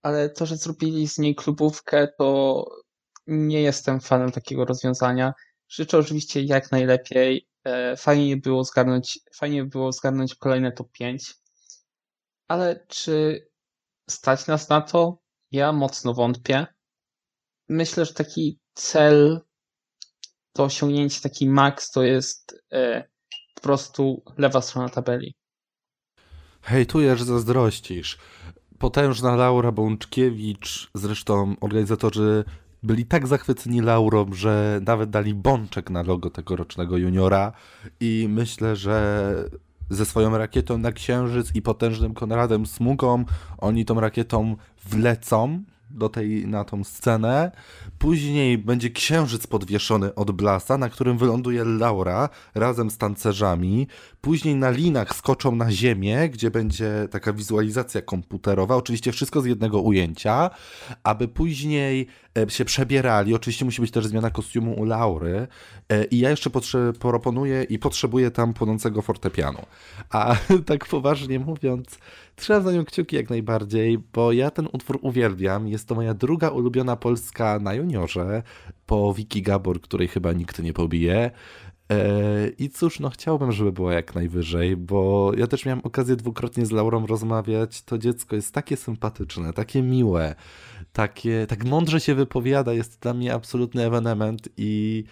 Speaker 2: ale to, że zrobili z niej klubówkę, to nie jestem fanem takiego rozwiązania. Życzę oczywiście jak najlepiej. Fajnie było zgarnąć, fajnie było zgarnąć kolejne top 5. Ale czy stać nas na to? Ja mocno wątpię. Myślę, że taki cel do osiągnięcia, taki max to jest e, po prostu lewa strona tabeli.
Speaker 4: Hejtujesz, zazdrościsz. Potężna Laura Bączkiewicz, zresztą organizatorzy byli tak zachwyceni Laurą, że nawet dali bączek na logo tegorocznego juniora i myślę, że ze swoją rakietą na Księżyc i potężnym Konradem Smugą. Oni tą rakietą wlecą do tej, na tą scenę. Później będzie księżyc podwieszony od blasa, na którym wyląduje Laura razem z tancerzami. Później na linach skoczą na ziemię, gdzie będzie taka wizualizacja komputerowa. Oczywiście wszystko z jednego ujęcia, aby później e, się przebierali. Oczywiście musi być też zmiana kostiumu u Laury. E, I ja jeszcze proponuję i potrzebuję tam płonącego fortepianu. A tak poważnie mówiąc, trzeba za nią kciuki jak najbardziej, bo ja ten utwór uwielbiam. Jest to moja druga ulubiona polska na juniorze, po Wiki Gabor, której chyba nikt nie pobije. E, I cóż, no chciałbym, żeby była jak najwyżej, bo ja też miałem okazję dwukrotnie z Laurą rozmawiać. To dziecko jest takie sympatyczne, takie miłe, takie, tak mądrze się wypowiada, jest dla mnie absolutny ewenement i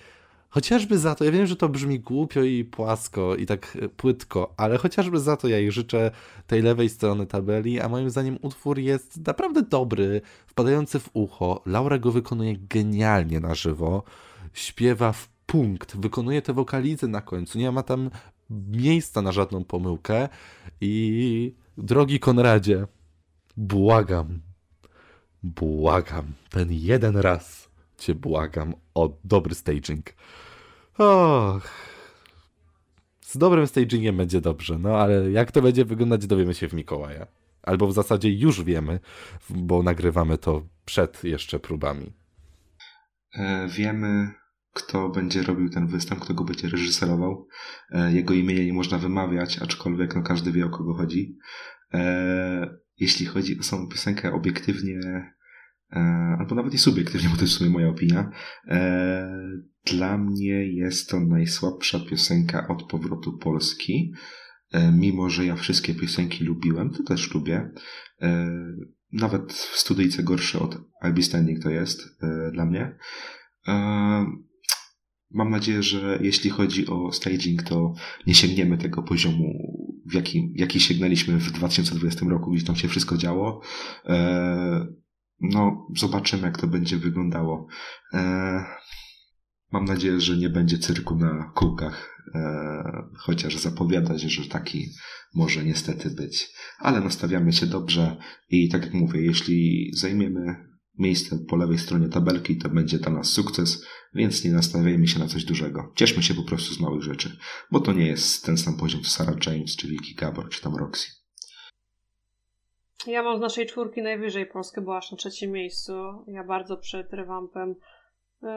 Speaker 4: chociażby za to, ja wiem, że to brzmi głupio i płasko i tak e, płytko, ale chociażby za to ja jej życzę tej lewej strony tabeli, a moim zdaniem utwór jest naprawdę dobry, wpadający w ucho. Laura go wykonuje genialnie na żywo, śpiewa w punkt, wykonuje te wokalizy na końcu, nie ma tam miejsca na żadną pomyłkę i drogi Konradzie, błagam, błagam, ten jeden raz cię błagam o dobry staging. Och, z dobrym stagingiem będzie dobrze, no ale jak to będzie wyglądać dowiemy się w Mikołaja. Albo w zasadzie już wiemy, bo nagrywamy to przed jeszcze próbami.
Speaker 1: E, Wiemy, kto będzie robił ten występ, kto go będzie reżyserował. E, Jego imienia nie można wymawiać, aczkolwiek no każdy wie o kogo chodzi. E, Jeśli chodzi o samą piosenkę obiektywnie, albo nawet i subiektywnie, bo to jest w sumie moja opinia, e, dla mnie jest to najsłabsza piosenka od powrotu Polski. E, Mimo, że ja wszystkie piosenki lubiłem, to też lubię. E, Nawet w studyjce gorsze od I'll Be Standing to jest e, dla mnie. E, Mam nadzieję, że jeśli chodzi o staging, to nie sięgniemy tego poziomu, w jaki, jaki sięgnęliśmy w 2020 roku, gdzie tam się wszystko działo. No, zobaczymy, jak to będzie wyglądało. E, Mam nadzieję, że nie będzie cyrku na kółkach, e, chociaż zapowiada się, że taki może niestety być. Ale nastawiamy się dobrze i tak jak mówię, jeśli zajmiemy miejsce po lewej stronie tabelki, to będzie dla nas sukces, więc nie nastawiajmy się na coś dużego. Cieszmy się po prostu z małych rzeczy, bo to nie jest ten sam poziom co Sarah James, czy Vicky Gabor, czy tam Roxy.
Speaker 3: Ja mam z naszej czwórki najwyżej Polskę, była aż na trzecim miejscu. Ja bardzo przed rewampem yy,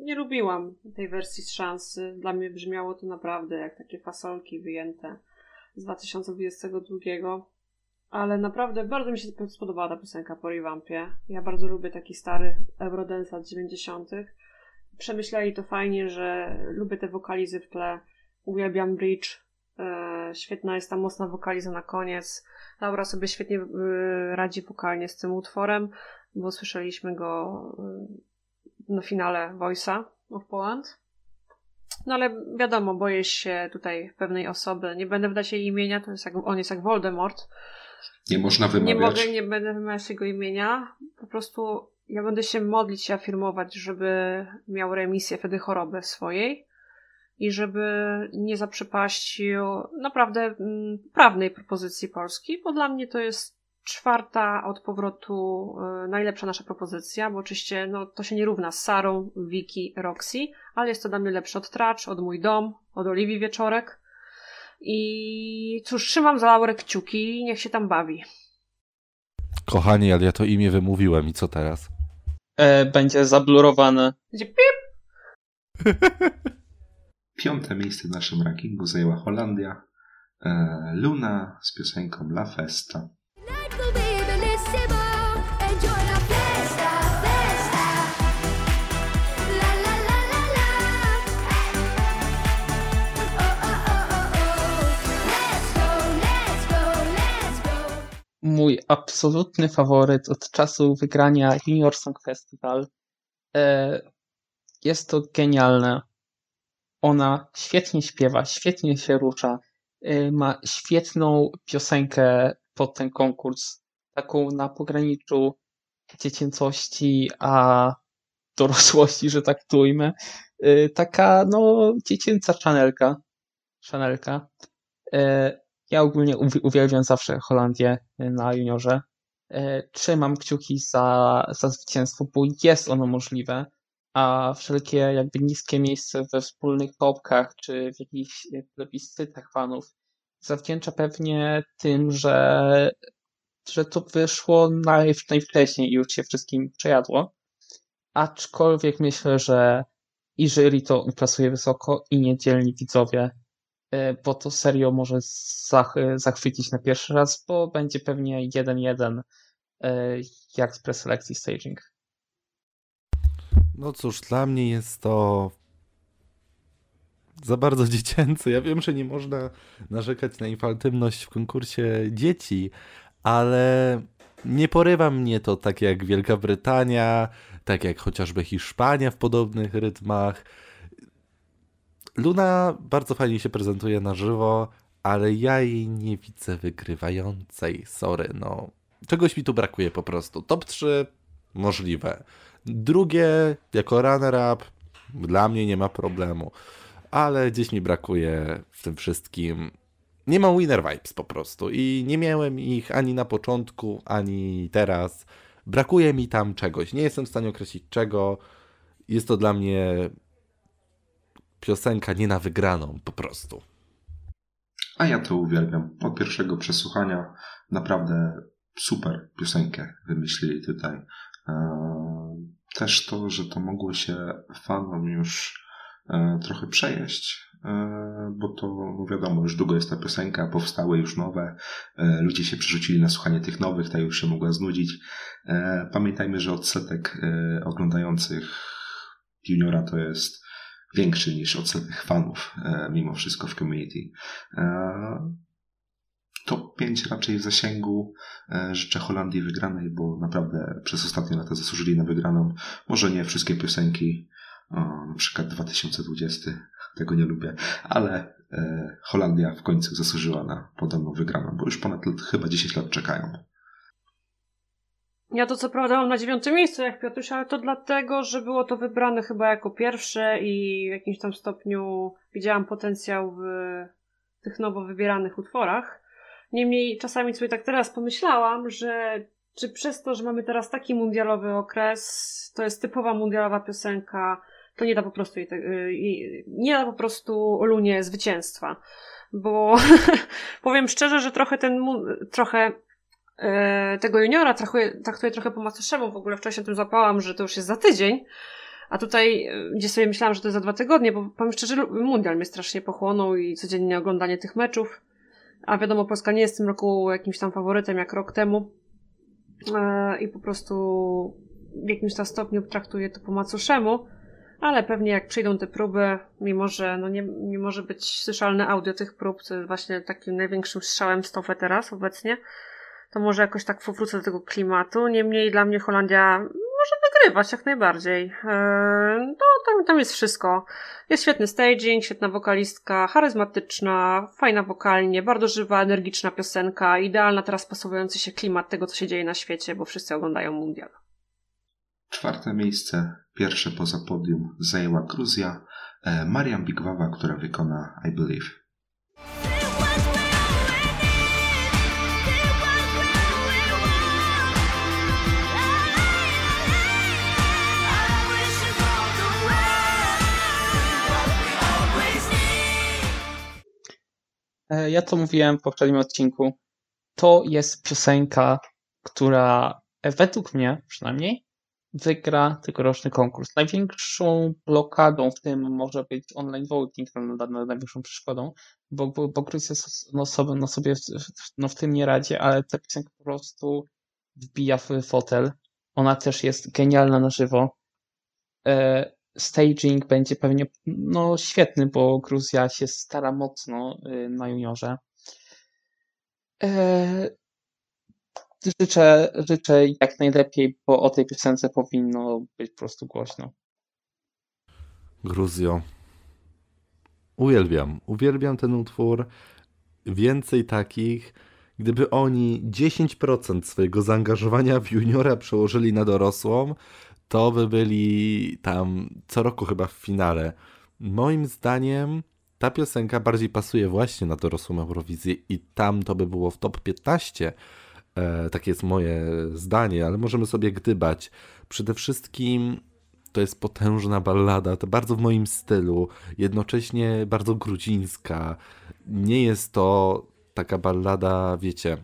Speaker 3: nie lubiłam tej wersji z szansy. Dla mnie brzmiało to naprawdę jak takie fasolki wyjęte z 2022. Ale naprawdę bardzo mi się spodobała ta piosenka po revampie. Ja bardzo lubię taki stary Eurodance lat 90. Przemyśleli to fajnie, że lubię te wokalizy w tle. Uwielbiam bridge. E, świetna jest ta mocna wokaliza na koniec. Laura sobie świetnie y, radzi wokalnie z tym utworem, bo słyszeliśmy go y, na finale Voice'a of Poland. No ale wiadomo, boję się tutaj pewnej osoby. Nie będę wdać jej imienia, to jest jak, on jest jak Voldemort.
Speaker 1: Nie można
Speaker 3: Nie
Speaker 1: wymawiać.
Speaker 3: mogę, nie będę wymawiać jego imienia. Po prostu ja będę się modlić i afirmować, żeby miał remisję wtedy choroby swojej i żeby nie zaprzepaścił naprawdę mm, prawnej propozycji Polski, bo dla mnie to jest czwarta od powrotu y, najlepsza nasza propozycja, bo oczywiście no, to się nie równa z Sarą, Wiki, Roxy, ale jest to dla mnie lepsze od Tracz, od Mój Dom, od Oliwii Wieczorek. I cóż, trzymam za Laurę kciuki i niech się tam bawi.
Speaker 4: Kochani, ale ja to imię wymówiłem i co teraz?
Speaker 2: E, będzie zablurowane.
Speaker 3: Będzie pip!
Speaker 1: Piąte miejsce w naszym rankingu zajęła Holandia. E, Luna z piosenką La Festa.
Speaker 2: Mój absolutny faworyt od czasu wygrania Junior Song Festival. E, jest to genialne. Ona świetnie śpiewa, świetnie się rusza. E, ma świetną piosenkę pod ten konkurs. Taką na pograniczu dziecięcości a dorosłości, że tak. E, taka, no, dziecięca Chanelka. Chanelka. E, ja ogólnie uwi- uwielbiam zawsze Holandię na juniorze. Trzymam kciuki za, za zwycięstwo, bo jest ono możliwe, a wszelkie jakby niskie miejsce we wspólnych topkach czy w jakichś e, plebiscytach fanów zawdzięcza pewnie tym, że, że to wyszło naj, najwcześniej i już się wszystkim przejadło. Aczkolwiek myślę, że i jury to plasuje wysoko i niedzielni widzowie, e, bo to serio może zach zachwycić na pierwszy raz, bo będzie pewnie 1-1 e, jak z preselekcji staging.
Speaker 4: No cóż, dla mnie jest to za bardzo dziecięce. Ja wiem, że nie można narzekać na infantylność w konkursie dzieci, ale nie porywa mnie to tak jak Wielka Brytania, tak jak chociażby Hiszpania w podobnych rytmach. Luna bardzo fajnie się prezentuje na żywo, ale ja jej nie widzę wygrywającej. Sorry, no. Czegoś mi tu brakuje po prostu. Top 3 możliwe. Drugie, jako runner-up, dla mnie nie ma problemu. Ale gdzieś mi brakuje w tym wszystkim. Nie mam winner vibes po prostu. I nie miałem ich ani na początku, ani teraz. Brakuje mi tam czegoś. Nie jestem w stanie określić czego. Jest to dla mnie piosenka nie na wygraną po prostu.
Speaker 1: A ja to uwielbiam. Od pierwszego przesłuchania naprawdę super piosenkę wymyślili tutaj. Eee, Też to, że to mogło się fanom już e, trochę przejeść, e, bo to no wiadomo, już długo jest ta piosenka, powstały już nowe, e, ludzie się przerzucili na słuchanie tych nowych, ta już się mogła znudzić. Pamiętajmy, że odsetek oglądających juniora to jest większy niż odsetek fanów mimo wszystko w community. E, Top 5 raczej w zasięgu. E, Życzę Holandii wygranej, bo naprawdę przez ostatnie lata zasłużyli na wygraną. Może nie wszystkie piosenki, o, na przykład 2020, tego nie lubię, ale e, Holandia w końcu zasłużyła na podobną wygraną, bo już ponad chyba 10 lat czekają.
Speaker 3: Ja to co prawda mam na dziewiątym miejscu jak Piotruś, ale to dlatego, że było to wybrane chyba jako pierwsze i w jakimś tam stopniu widziałam potencjał w tych nowo wybieranych utworach. Niemniej czasami sobie tak teraz pomyślałam, że czy przez to, że mamy teraz taki mundialowy okres, to jest typowa mundialowa piosenka, to nie da po prostu jej, jej- nie da po prostu Lunie zwycięstwa. Bo powiem szczerze, że trochę ten trochę e, tego juniora traktuję, traktuję trochę po macoszemu. W ogóle wcześniej o tym złapałam, że to już jest za tydzień. A tutaj, e, gdzie sobie myślałam, że to jest za dwa tygodnie, bo powiem szczerze, mundial mnie strasznie pochłonął i codziennie oglądanie tych meczów. A wiadomo, Polska nie jest w tym roku jakimś tam faworytem jak rok temu. E, I po prostu w jakimś tam stopniu traktuję to po macoszemu. Ale pewnie jak przyjdą te próby, mimo że no nie, nie może być słyszalne audio tych prób, jest właśnie takim największym strzałem w stopę teraz obecnie, to może jakoś tak powrócę do tego klimatu. Niemniej dla mnie Holandia może wygrywać jak najbardziej. Eee, no, tam, tam jest wszystko. Jest świetny staging, świetna wokalistka, charyzmatyczna, fajna wokalnie, bardzo żywa, energiczna piosenka, idealna teraz pasowujący się klimat tego, co się dzieje na świecie, bo wszyscy oglądają mundial.
Speaker 1: Czwarte miejsce, pierwsze poza podium, zajęła Gruzja. E, Mariam Bigwawa, która wykona I Believe.
Speaker 2: Ja to mówiłem w poprzednim odcinku. To jest piosenka, która e, według mnie przynajmniej wygra tegoroczny konkurs. Największą blokadą w tym może być online voting, no, na- na- największą przeszkodą, bo, bo, bo Gruzja s- no, sobie, no, sobie no, w tym nie radzi, ale ta piosenka po prostu wbija w fotel. Ona też jest genialna na żywo. E, staging będzie pewnie no, świetny, bo Gruzja się stara mocno y, na juniorze. E, Życzę, życzę jak najlepiej, bo o tej piosence powinno być po prostu głośno.
Speaker 4: Gruzjo. Uwielbiam, uwielbiam ten utwór. Więcej takich. Gdyby oni 10% swojego zaangażowania w juniora przełożyli na dorosłą, to by byli tam co roku chyba w finale. Moim zdaniem ta piosenka bardziej pasuje właśnie na dorosłą Eurowizję i tam to by było w top 15, E, takie jest moje zdanie, ale możemy sobie gdybać. Przede wszystkim to jest potężna ballada, to bardzo w moim stylu, jednocześnie bardzo gruzińska. Nie jest to taka ballada, wiecie,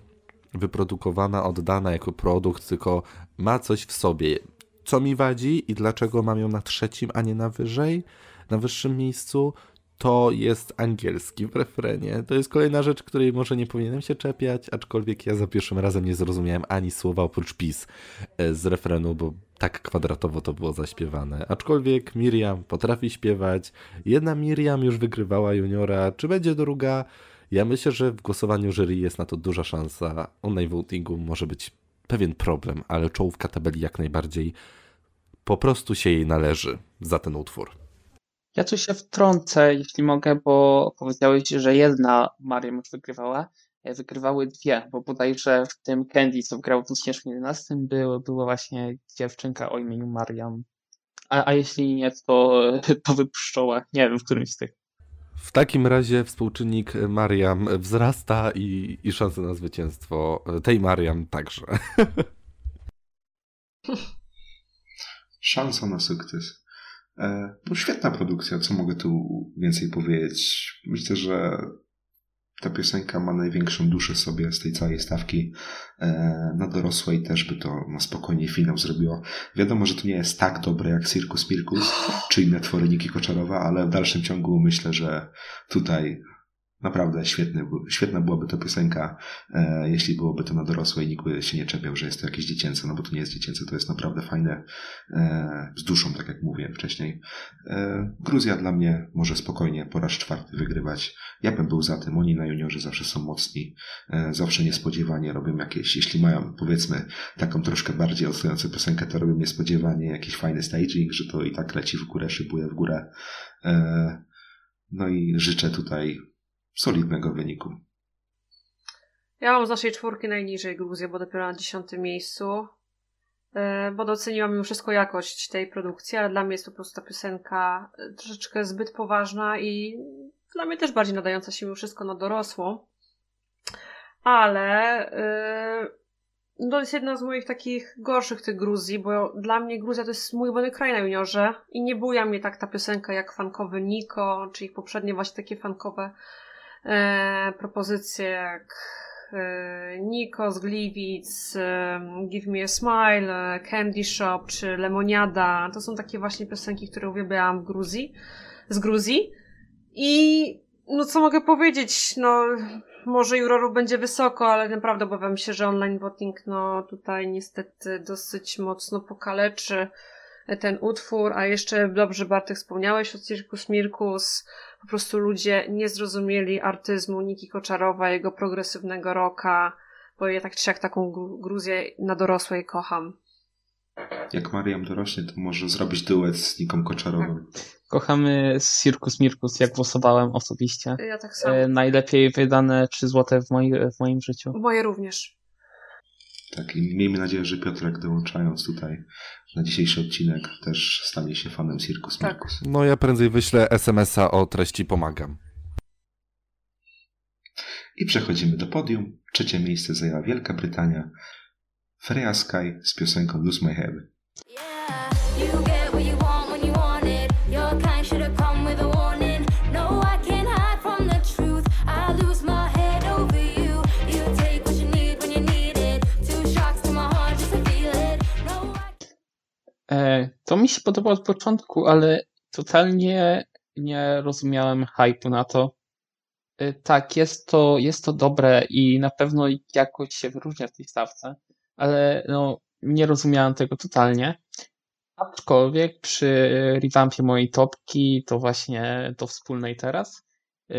Speaker 4: wyprodukowana, oddana jako produkt, tylko ma coś w sobie. Co mi wadzi i dlaczego mam ją na trzecim, a nie na wyżej, na wyższym miejscu? To jest angielski w refrenie. To jest kolejna rzecz, której może nie powinienem się czepiać, aczkolwiek ja za pierwszym razem nie zrozumiałem ani słowa oprócz pis e, z refrenu, bo tak kwadratowo to było zaśpiewane. Aczkolwiek Miriam potrafi śpiewać. Jedna Miriam już wygrywała juniora. Czy będzie druga? Ja myślę, że w głosowaniu jury jest na to duża szansa. Online votingu może być pewien problem, ale czołówka tabeli jak najbardziej po prostu się jej należy za ten utwór.
Speaker 2: Ja tu się wtrącę, jeśli mogę, bo powiedziałeś, że jedna już wygrywała. E, Wygrywały dwie, bo bodajże w tym Candy, co grał w 2011, było, była właśnie dziewczynka o imieniu Mariam. A, a jeśli nie, to, to wypszczoła. Nie wiem, w którymś z tych.
Speaker 4: W takim razie współczynnik Mariam wzrasta i, i szanse na zwycięstwo tej Mariam także.
Speaker 1: Szansa na sukces. E, No świetna produkcja, co mogę tu więcej powiedzieć. Myślę, że ta piosenka ma największą duszę sobie z tej całej stawki. E, Na dorosłej też by to na spokojnie finał zrobiło. Wiadomo, że to nie jest tak dobre jak Circus Mirkus czy inne twory Niki Koczarowa, ale w dalszym ciągu myślę, że tutaj naprawdę świetny, świetna byłaby to piosenka, e, jeśli byłoby to na dorosłej, nikt by się nie czepiał, że jest to jakieś dziecięce, no bo to nie jest dziecięce, to jest naprawdę fajne, e, z duszą, tak jak mówiłem wcześniej. E, Gruzja dla mnie może spokojnie po raz czwarty wygrywać. Ja bym był za tym, oni na juniorze zawsze są mocni, e, zawsze niespodziewanie robią jakieś, jeśli mają powiedzmy taką troszkę bardziej odstającą piosenkę, to robią niespodziewanie jakiś fajny staging, że to i tak leci w górę, szybuje w górę. E, No i życzę tutaj solidnego wyniku.
Speaker 3: Ja mam z naszej czwórki najniżej Gruzję, bo dopiero na dziesiątym miejscu. E, Bo doceniłam mimo wszystko jakość tej produkcji, ale dla mnie jest po prostu ta piosenka e, troszeczkę zbyt poważna i dla mnie też bardziej nadająca się mimo wszystko na dorosłą. Ale e, no to jest jedna z moich takich gorszych tych Gruzji, bo dla mnie Gruzja to jest mój ulubiony kraj na juniorze i nie buja mnie tak ta piosenka jak fankowy Niko, czy ich poprzednie właśnie takie fankowe propozycje jak e, z Gliwic, e, Give Me a Smile, e, Candy Shop czy Lemoniada. To są takie właśnie piosenki, które uwielbiałam w Gruzji, z Gruzji. I no co mogę powiedzieć, no może jurorów będzie wysoko, ale naprawdę obawiam się, że online voting no tutaj niestety dosyć mocno pokaleczy ten utwór, a jeszcze dobrze Bartek wspomniałeś o Circus Mirkus, po prostu ludzie nie zrozumieli artyzmu Niki Koczarowa, jego progresywnego rocka, bo ja tak czy siak taką Gru- Gruzję na dorosłej kocham.
Speaker 1: Jak Mariam dorośnie, to może zrobić duet z Niką Koczarową.
Speaker 2: Kochamy Circus Mirkus, jak głosowałem osobiście.
Speaker 3: Ja tak samo.
Speaker 2: E, najlepiej wydane 3 złote w, moi, w moim życiu.
Speaker 3: Moje również.
Speaker 1: Tak, i miejmy nadzieję, że Piotrek dołączając tutaj na dzisiejszy odcinek też stanie się fanem Circus
Speaker 3: Tak.
Speaker 1: Mirkus.
Speaker 4: No ja prędzej wyślę SMS-a o treści pomagam.
Speaker 1: I przechodzimy do podium. Trzecie miejsce zajęła Wielka Brytania. Freya Sky z piosenką Lose My Head.
Speaker 5: Yeah, to
Speaker 2: mi się podobało od początku, ale totalnie nie rozumiałem hype'u na to. E, tak, jest to, jest to dobre i na pewno jakoś się wyróżnia w tej stawce, ale no, nie rozumiałem tego totalnie. Aczkolwiek przy revampie mojej topki, to właśnie do wspólnej teraz, e,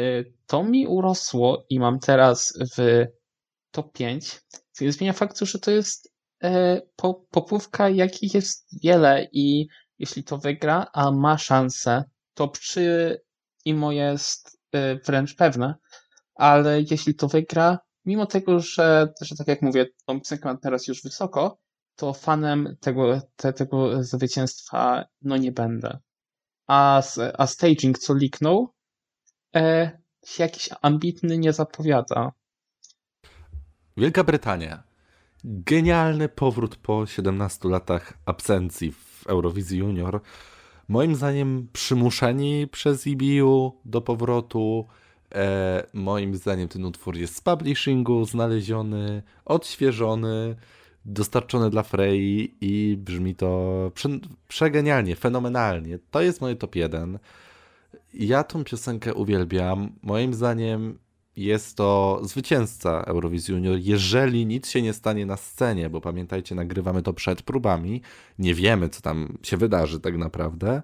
Speaker 2: to mi urosło i mam teraz w top 5, co nie zmienia faktu, że to jest e, po, popówka, jakich jest wiele i jeśli to wygra, a ma szansę, to przy Imo jest e, wręcz pewne, ale jeśli to wygra, mimo tego, że, że tak jak mówię, tą piosenkę teraz już wysoko, to fanem tego, te, tego zwycięstwa no nie będę. A, a staging, co liknął, e, jakiś ambitny nie zapowiada.
Speaker 4: Wielka Brytania. Genialny powrót po 17 latach absencji w Eurowizji Junior. Moim zdaniem przymuszeni przez EBU do powrotu. E, moim zdaniem ten utwór jest z publishingu znaleziony, odświeżony, dostarczony dla Frey i brzmi to prze, przegenialnie, fenomenalnie. To jest moje top 1. Ja tą piosenkę uwielbiam. Moim zdaniem jest to zwycięzca Eurowizji Junior, jeżeli nic się nie stanie na scenie, bo pamiętajcie, nagrywamy to przed próbami, nie wiemy, co tam się wydarzy tak naprawdę.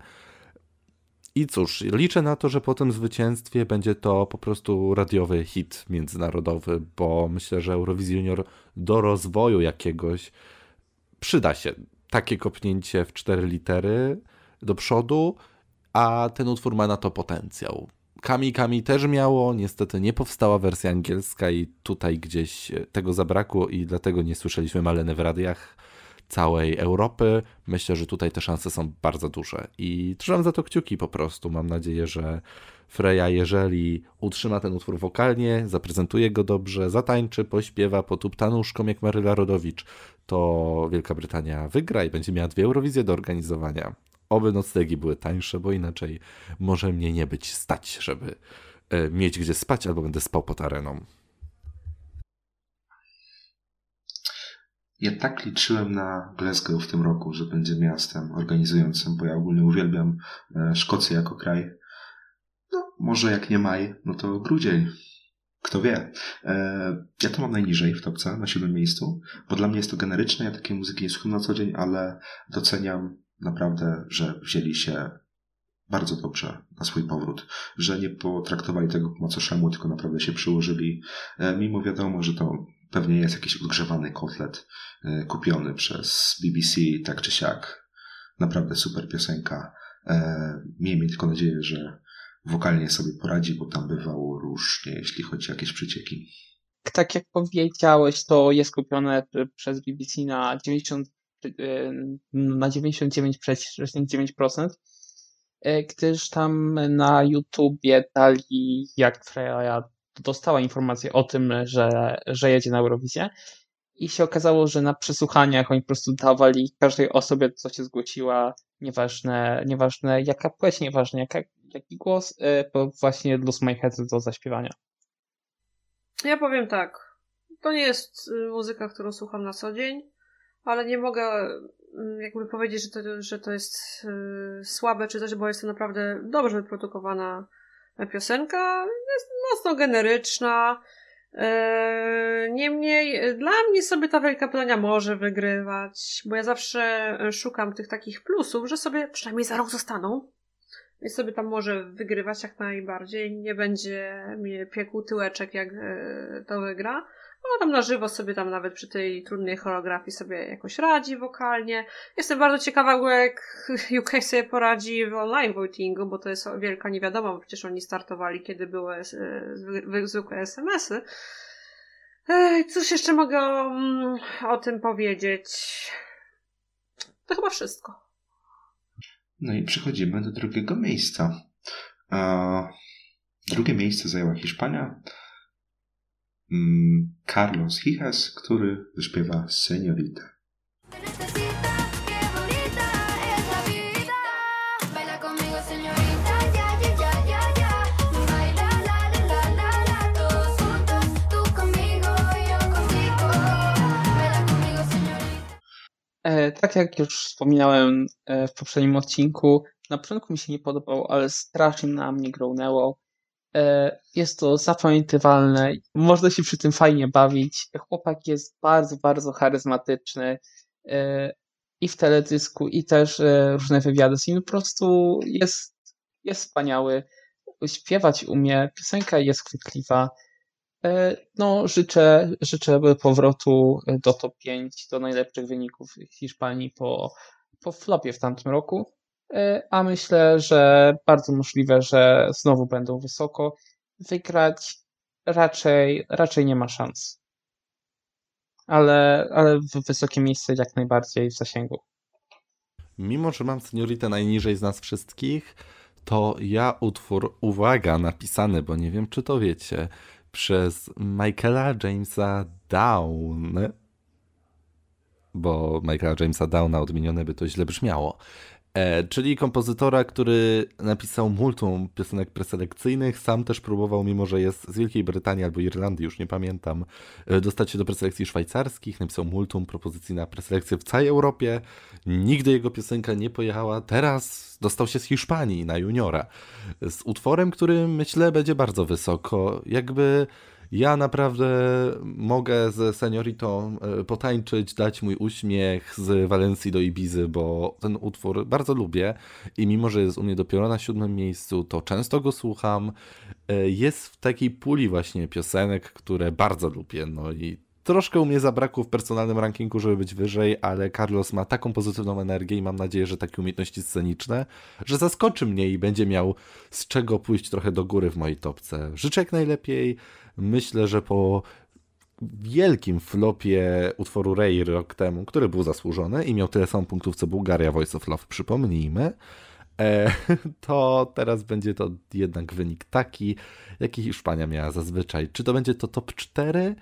Speaker 4: I cóż, liczę na to, że po tym zwycięstwie będzie to po prostu radiowy hit międzynarodowy, bo myślę, że Eurowizji Junior do rozwoju jakiegoś przyda się takie kopnięcie w cztery litery do przodu, a ten utwór ma na to potencjał. Kami Kami też miało, niestety nie powstała wersja angielska i tutaj gdzieś tego zabrakło i dlatego nie słyszeliśmy Maleny w radiach całej Europy. Myślę, że tutaj te szanse są bardzo duże i trzymam za to kciuki po prostu. Mam nadzieję, że Freya, jeżeli utrzyma ten utwór wokalnie, zaprezentuje go dobrze, zatańczy, pośpiewa, potupta nóżką jak Maryla Rodowicz, to Wielka Brytania wygra i będzie miała dwie Eurowizje do organizowania. Oby noclegi były tańsze, bo inaczej może mnie nie być stać, żeby e, mieć gdzie spać, albo będę spał pod areną.
Speaker 1: Ja tak liczyłem na Glasgow w tym roku, że będzie miastem organizującym, bo ja ogólnie uwielbiam e, Szkocję jako kraj. No, może jak nie maj, no to grudzień. Kto wie. E, ja to mam najniżej w topce, na siódmym miejscu, bo dla mnie jest to generyczne. Ja takiej muzyki nie słucham na co dzień, ale doceniam naprawdę, że wzięli się bardzo dobrze na swój powrót, że nie potraktowali tego po macoszemu, tylko naprawdę się przyłożyli, e, mimo wiadomo, że to pewnie jest jakiś odgrzewany kotlet e, kupiony przez BBC, tak czy siak. Naprawdę super piosenka. E, miejmy tylko nadzieję, że wokalnie sobie poradzi, bo tam bywało różnie, jeśli chodzi o jakieś przycieki.
Speaker 2: Tak jak powiedziałeś, to jest kupione przez BBC na 90, y, na 99,9%, y, gdyż tam na YouTubie dali, jak Freya dostała informację o tym, że, że jedzie na Eurowizję i się okazało, że na przesłuchaniach oni po prostu dawali każdej osobie, co się zgłosiła, nieważne, nieważne jaka płeć, nieważne jaka, jaki głos, y, bo właśnie Lose My Head do zaśpiewania.
Speaker 3: Ja powiem tak. To nie jest y, muzyka, którą słucham na co dzień, ale nie mogę mm, jakby powiedzieć, że to, że to jest y, słabe czy coś, bo jest to naprawdę dobrze wyprodukowana piosenka. Jest mocno generyczna. E, Niemniej dla mnie sobie ta Wielka Brytania może wygrywać, bo ja zawsze szukam tych takich plusów, że sobie przynajmniej za rok zostaną. Więc sobie tam może wygrywać jak najbardziej. Nie będzie mnie piekł tyłeczek, jak e, to wygra. No tam na żywo sobie tam nawet przy tej trudnej choreografii sobie jakoś radzi wokalnie. Jestem bardzo ciekawa, jak UK sobie poradzi w online votingu, bo to jest wielka niewiadoma, bo przecież oni startowali, kiedy były e, zwy- zwykłe SMS-y. Cóż jeszcze mogę mm, o tym powiedzieć? To chyba wszystko.
Speaker 1: No i przechodzimy do drugiego miejsca. Drugie miejsce zajęła Hiszpania. Mm, Carlos Hijas, który wyśpiewa Seniorita.
Speaker 2: E, Tak jak już wspominałem e, w poprzednim odcinku, na początku mi się nie podobał, ale strasznie na mnie grołnęło. E, Jest to zapamiętywalne, można się przy tym fajnie bawić. Chłopak jest bardzo, bardzo charyzmatyczny e, i w teledysku, i też e, różne wywiady z nim. Po prostu jest, jest wspaniały. Śpiewać umie, piosenka jest chwytliwa. No, życzę, życzę powrotu do top 5, do najlepszych wyników Hiszpanii po, po flopie w tamtym roku. E, A myślę, że bardzo możliwe, że znowu będą wysoko. Wygrać raczej, raczej nie ma szans. Ale, ale w wysokie miejsce jak najbardziej w zasięgu.
Speaker 4: Mimo, że mam senioritę najniżej z nas wszystkich, to ja utwór, uwaga, napisany, bo nie wiem, czy to wiecie, przez Michaela Jamesa Down bo Michaela Jamesa Downa odmienione by to źle brzmiało. E, czyli kompozytora, który napisał multum piosenek preselekcyjnych, sam też próbował, mimo że jest z Wielkiej Brytanii albo Irlandii, już nie pamiętam, e, dostać się do preselekcji szwajcarskich, napisał multum propozycji na preselekcję w całej Europie, nigdy jego piosenka nie pojechała, teraz dostał się z Hiszpanii na juniora, z utworem, który myślę będzie bardzo wysoko, jakby... Ja naprawdę mogę z senioritą e, potańczyć, dać mój uśmiech z Walencji do Ibizy, bo ten utwór bardzo lubię i mimo, że jest u mnie dopiero na siódmym miejscu, to często go słucham. E, Jest w takiej puli właśnie piosenek, które bardzo lubię, no i troszkę u mnie zabrakło w personalnym rankingu, żeby być wyżej, ale Carlos ma taką pozytywną energię i mam nadzieję, że takie umiejętności sceniczne, że zaskoczy mnie i będzie miał z czego pójść trochę do góry w mojej topce. Życzę jak najlepiej. Myślę, że po wielkim flopie utworu Ray rok temu, który był zasłużony i miał tyle samo punktów co Bułgaria Voice of Love, przypomnijmy, e, to teraz będzie to jednak wynik taki, jaki Hiszpania miała zazwyczaj. Czy to będzie to top 4?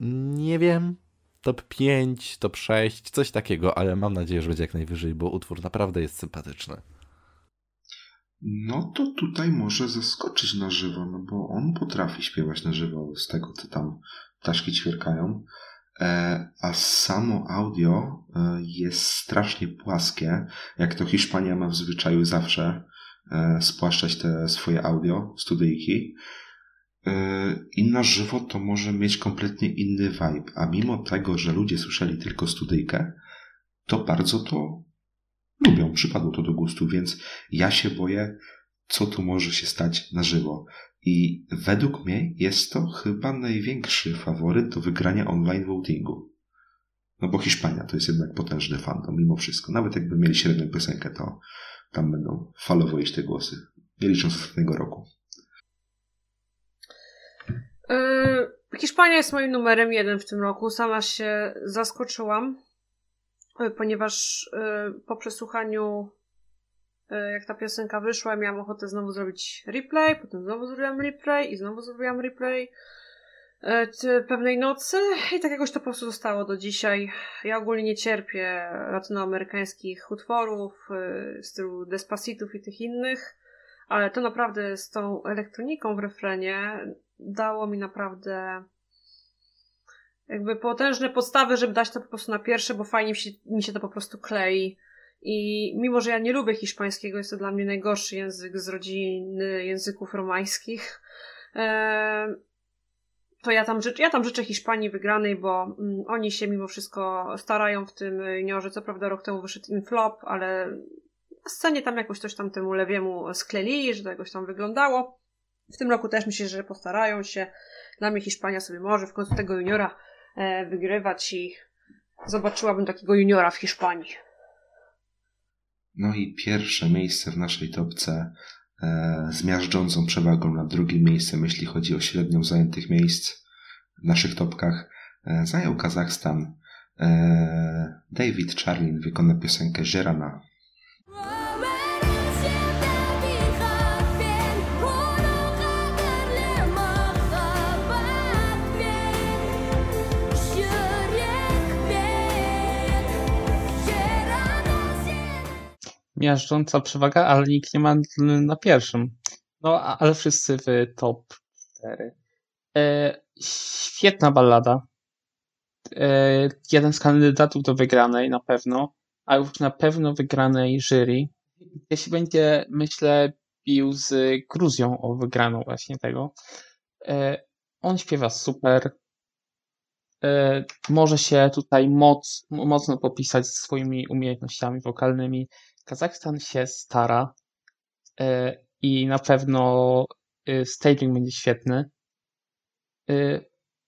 Speaker 4: Nie wiem. Top 5, top 6, coś takiego, ale mam nadzieję, że będzie jak najwyżej, bo utwór naprawdę jest sympatyczny.
Speaker 1: No to tutaj może zaskoczyć na żywo, no bo on potrafi śpiewać na żywo z tego, co tam ptaszki ćwierkają. E, a samo audio e, jest strasznie płaskie, jak to Hiszpania ma w zwyczaju zawsze e, spłaszczać te swoje audio, studyjki. I na żywo to może mieć kompletnie inny vibe, a mimo tego, że ludzie słyszeli tylko studyjkę, to bardzo to lubią, przypadło to do gustu, więc ja się boję, co tu może się stać na żywo. I według mnie jest to chyba największy faworyt do wygrania online votingu. No bo Hiszpania to jest jednak potężny fandom, mimo wszystko. Nawet jakby mieli średnią piosenkę, to tam będą falowo iść te głosy. Nie licząc ostatniego roku.
Speaker 3: Yy, Hiszpania jest moim numerem jeden w tym roku. Sama się zaskoczyłam, ponieważ yy, po przesłuchaniu, yy, jak ta piosenka wyszła, miałam ochotę znowu zrobić replay, potem znowu zrobiłam replay i znowu zrobiłam replay pewnej nocy i tak jakoś to po prostu zostało do dzisiaj. Ja ogólnie nie cierpię latynoamerykańskich utworów, stylu Despacitów i tych innych, ale to naprawdę z tą elektroniką w refrenie dało mi naprawdę jakby potężne podstawy, żeby dać to po prostu na pierwsze, bo fajnie mi się, mi się to po prostu klei. I mimo, że ja nie lubię hiszpańskiego, jest to dla mnie najgorszy język z rodziny języków romańskich, to ja tam, życzę, ja tam życzę Hiszpanii wygranej, bo mm, oni się mimo wszystko starają w tym juniorze. Co prawda rok temu wyszedł im flop, ale na scenie tam jakoś coś tam temu lewiemu skleli, że to jakoś tam wyglądało. W tym roku też myślę, że postarają się. Dla mnie Hiszpania sobie może w końcu tego juniora wygrywać i zobaczyłabym takiego juniora w Hiszpanii.
Speaker 1: No i pierwsze miejsce w naszej topce e, z miażdżącą przewagą nad drugim miejscem, jeśli chodzi o średnią zajętych miejsc w naszych topkach, e, zajął Kazachstan. E, David Charlin wykona piosenkę Żerana.
Speaker 2: Miażdżąca przewaga, ale nikt nie ma na pierwszym. No, ale wszyscy w top 4. E, świetna ballada. E, jeden z kandydatów do wygranej na pewno, a już na pewno wygranej jury. Jeśli będzie, myślę, bił z Gruzją o wygraną właśnie tego. E, on śpiewa super. E, może się tutaj moc, mocno popisać swoimi umiejętnościami wokalnymi. Kazachstan się stara e, i na pewno e, staging będzie świetny. E,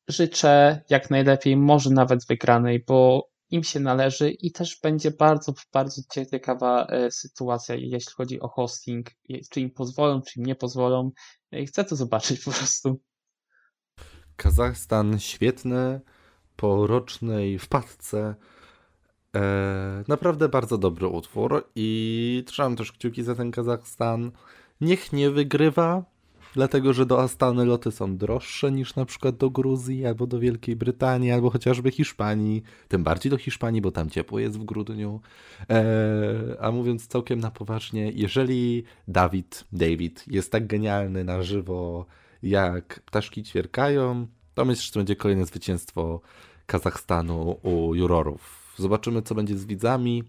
Speaker 2: Życzę jak najlepiej, może nawet wygranej, bo im się należy i też będzie bardzo, bardzo ciekawa sytuacja, jeśli chodzi o hosting. Czy im pozwolą, czy im nie pozwolą. Chcę to zobaczyć po prostu.
Speaker 4: Kazachstan świetny, po rocznej wpadce. E, naprawdę bardzo dobry utwór i trzymam też kciuki za ten Kazachstan. Niech nie wygrywa, dlatego że do Astany loty są droższe niż na przykład do Gruzji, albo do Wielkiej Brytanii, albo chociażby Hiszpanii. Tym bardziej do Hiszpanii, bo tam ciepło jest w grudniu. Eee, a mówiąc całkiem na poważnie, jeżeli Dawid, David jest tak genialny na żywo, jak ptaszki ćwierkają, to myślę, że to będzie kolejne zwycięstwo Kazachstanu u jurorów. Zobaczymy, co będzie z widzami.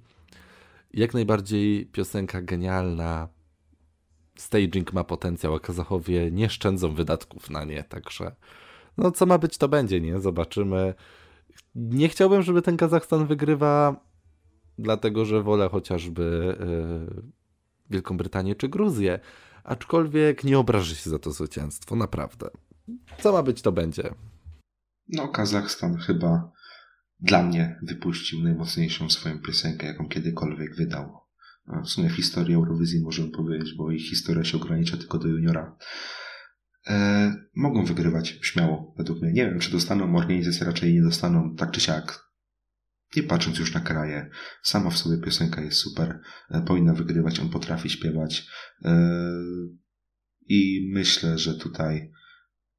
Speaker 4: Jak najbardziej piosenka genialna. Staging ma potencjał, a Kazachowie nie szczędzą wydatków na nie, także no co ma być, to będzie, nie? Zobaczymy. Nie chciałbym, żeby ten Kazachstan wygrywa, dlatego że wolę chociażby yy, Wielką Brytanię czy Gruzję, aczkolwiek nie obrażę się za to zwycięstwo, naprawdę. Co ma być, to będzie.
Speaker 1: No, Kazachstan chyba dla mnie wypuścił najmocniejszą swoją piosenkę, jaką kiedykolwiek wydał. W sumie w historii Eurowizji możemy powiedzieć, bo ich historia się ogranicza tylko do juniora. E, mogą wygrywać śmiało, według mnie. Nie wiem, czy dostaną, organizacje raczej nie dostaną, tak czy siak. Nie patrząc już na kraje, sama w sobie piosenka jest super, e, powinna wygrywać, on potrafi śpiewać. E, I myślę, że tutaj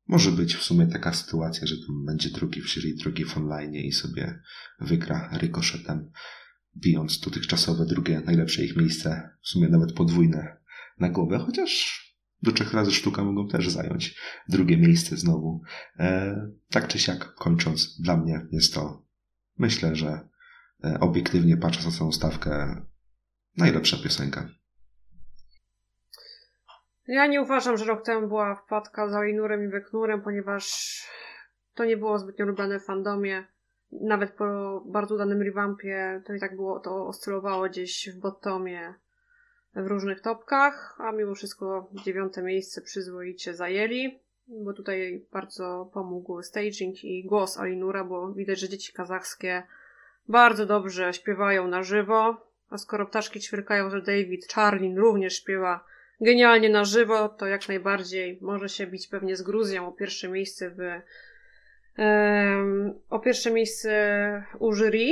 Speaker 1: może być w sumie taka sytuacja, że tu będzie drugi w jury, drugi w online i sobie wygra rykoszetem, bijąc dotychczasowe drugie najlepsze ich miejsce, w sumie nawet podwójne na głowę, chociaż do trzech razy sztuka mogą też zająć drugie miejsce znowu. E, tak czy siak, kończąc, dla mnie jest to, myślę, że e, obiektywnie patrząc na całą stawkę, najlepsza piosenka.
Speaker 3: Ja nie uważam, że rok temu była wpadka za Inurem i Weknurem, ponieważ to nie było zbytnio lubiane w fandomie. Nawet po bardzo udanym revampie to i tak było, to oscylowało gdzieś w bottomie w różnych topkach, a mimo wszystko dziewiąte miejsce przyzwoicie zajęli, bo tutaj bardzo pomógł staging i głos Alinura, bo widać, że dzieci kazachskie bardzo dobrze śpiewają na żywo, a skoro ptaszki ćwierkają, że David Czarlin również śpiewa genialnie na żywo, to jak najbardziej może się bić pewnie z Gruzją o pierwsze miejsce w o pierwsze miejsce u jury.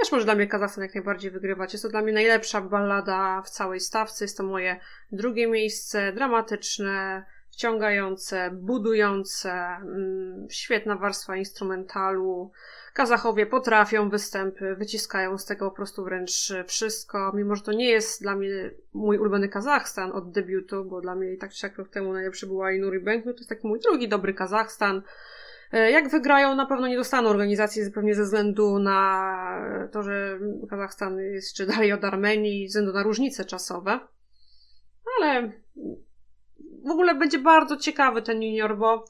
Speaker 3: Też może dla mnie Kazachstan jak najbardziej wygrywać. Jest to dla mnie najlepsza ballada w całej stawce. Jest to moje drugie miejsce. Dramatyczne, wciągające, budujące, mm, świetna warstwa instrumentalu. Kazachowie potrafią występy, wyciskają z tego po prostu wręcz wszystko. Mimo, że to nie jest dla mnie mój ulubiony Kazachstan od debiutu, bo dla mnie i tak czy siak rok temu najlepszy był Ainur i Benk, no to jest taki mój drugi dobry Kazachstan. E, Jak wygrają, na pewno nie dostaną organizacji zupełnie ze względu na to, że Kazachstan jest jeszcze dalej od Armenii, ze względu na różnice czasowe. Ale w ogóle będzie bardzo ciekawy ten junior, bo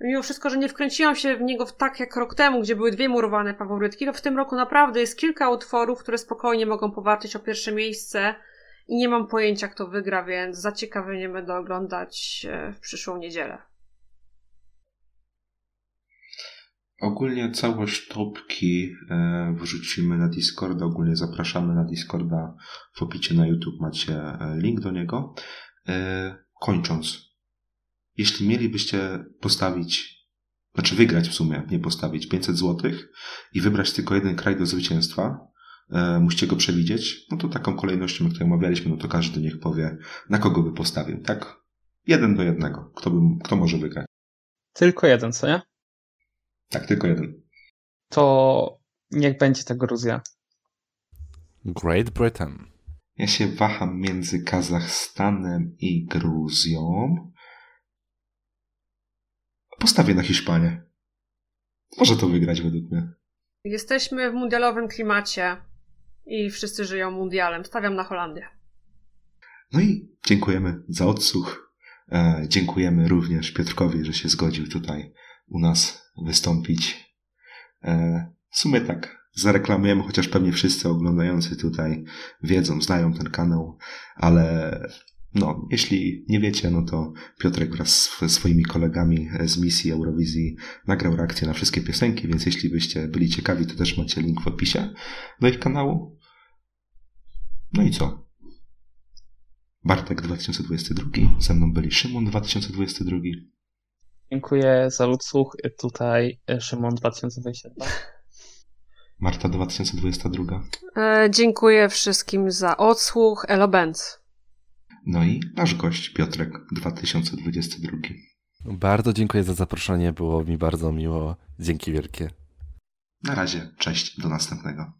Speaker 3: mimo wszystko, że nie wkręciłam się w niego tak jak rok temu, gdzie były dwie murowane faworytki, to w tym roku naprawdę jest kilka utworów, które spokojnie mogą powalczyć o pierwsze miejsce i nie mam pojęcia, kto wygra, więc z zaciekawieniem będę oglądać e, w przyszłą niedzielę.
Speaker 1: Ogólnie całość topki e, wrzucimy na Discorda. Ogólnie zapraszamy na Discorda. W opisie na YouTube macie e, link do niego. Kończąc. Jeśli mielibyście postawić, znaczy wygrać w sumie, nie postawić 500 zł i wybrać tylko jeden kraj do zwycięstwa, e, musicie go przewidzieć, no to taką kolejnością, jak tutaj omawialiśmy, no to każdy niech powie, na kogo by postawił, tak? Jeden do jednego. Kto, by, kto może wygrać?
Speaker 2: Tylko jeden, co nie?
Speaker 1: Tak, tylko jeden.
Speaker 2: To niech będzie ta Gruzja.
Speaker 4: Great Britain.
Speaker 1: Ja się waham między Kazachstanem i Gruzją. Postawię na Hiszpanię. Może to wygrać według mnie.
Speaker 3: Jesteśmy w mundialowym klimacie i wszyscy żyją mundialem. Stawiam na Holandię.
Speaker 1: No i dziękujemy za odsłuch. E, dziękujemy również Piotrkowi, że się zgodził tutaj u nas wystąpić. E, w sumie tak, zareklamujemy, chociaż pewnie wszyscy oglądający tutaj wiedzą, znają ten kanał, ale no, jeśli nie wiecie, no to Piotrek wraz z swoimi kolegami z misji Eurowizji nagrał reakcję na wszystkie piosenki, więc jeśli byście byli ciekawi, to też macie link w opisie do ich kanału. No i co? Bartek 2022, ze mną byli Szymon 2022.
Speaker 2: Dziękuję za odsłuch. Tutaj e, Szymon 2022.
Speaker 1: Marta 2022.
Speaker 3: E, dziękuję wszystkim za odsłuch. Elo Benz.
Speaker 1: No i nasz gość Piotrek 2022.
Speaker 4: Bardzo dziękuję za zaproszenie, było mi bardzo miło. Dzięki wielkie.
Speaker 1: Na razie, cześć, do następnego.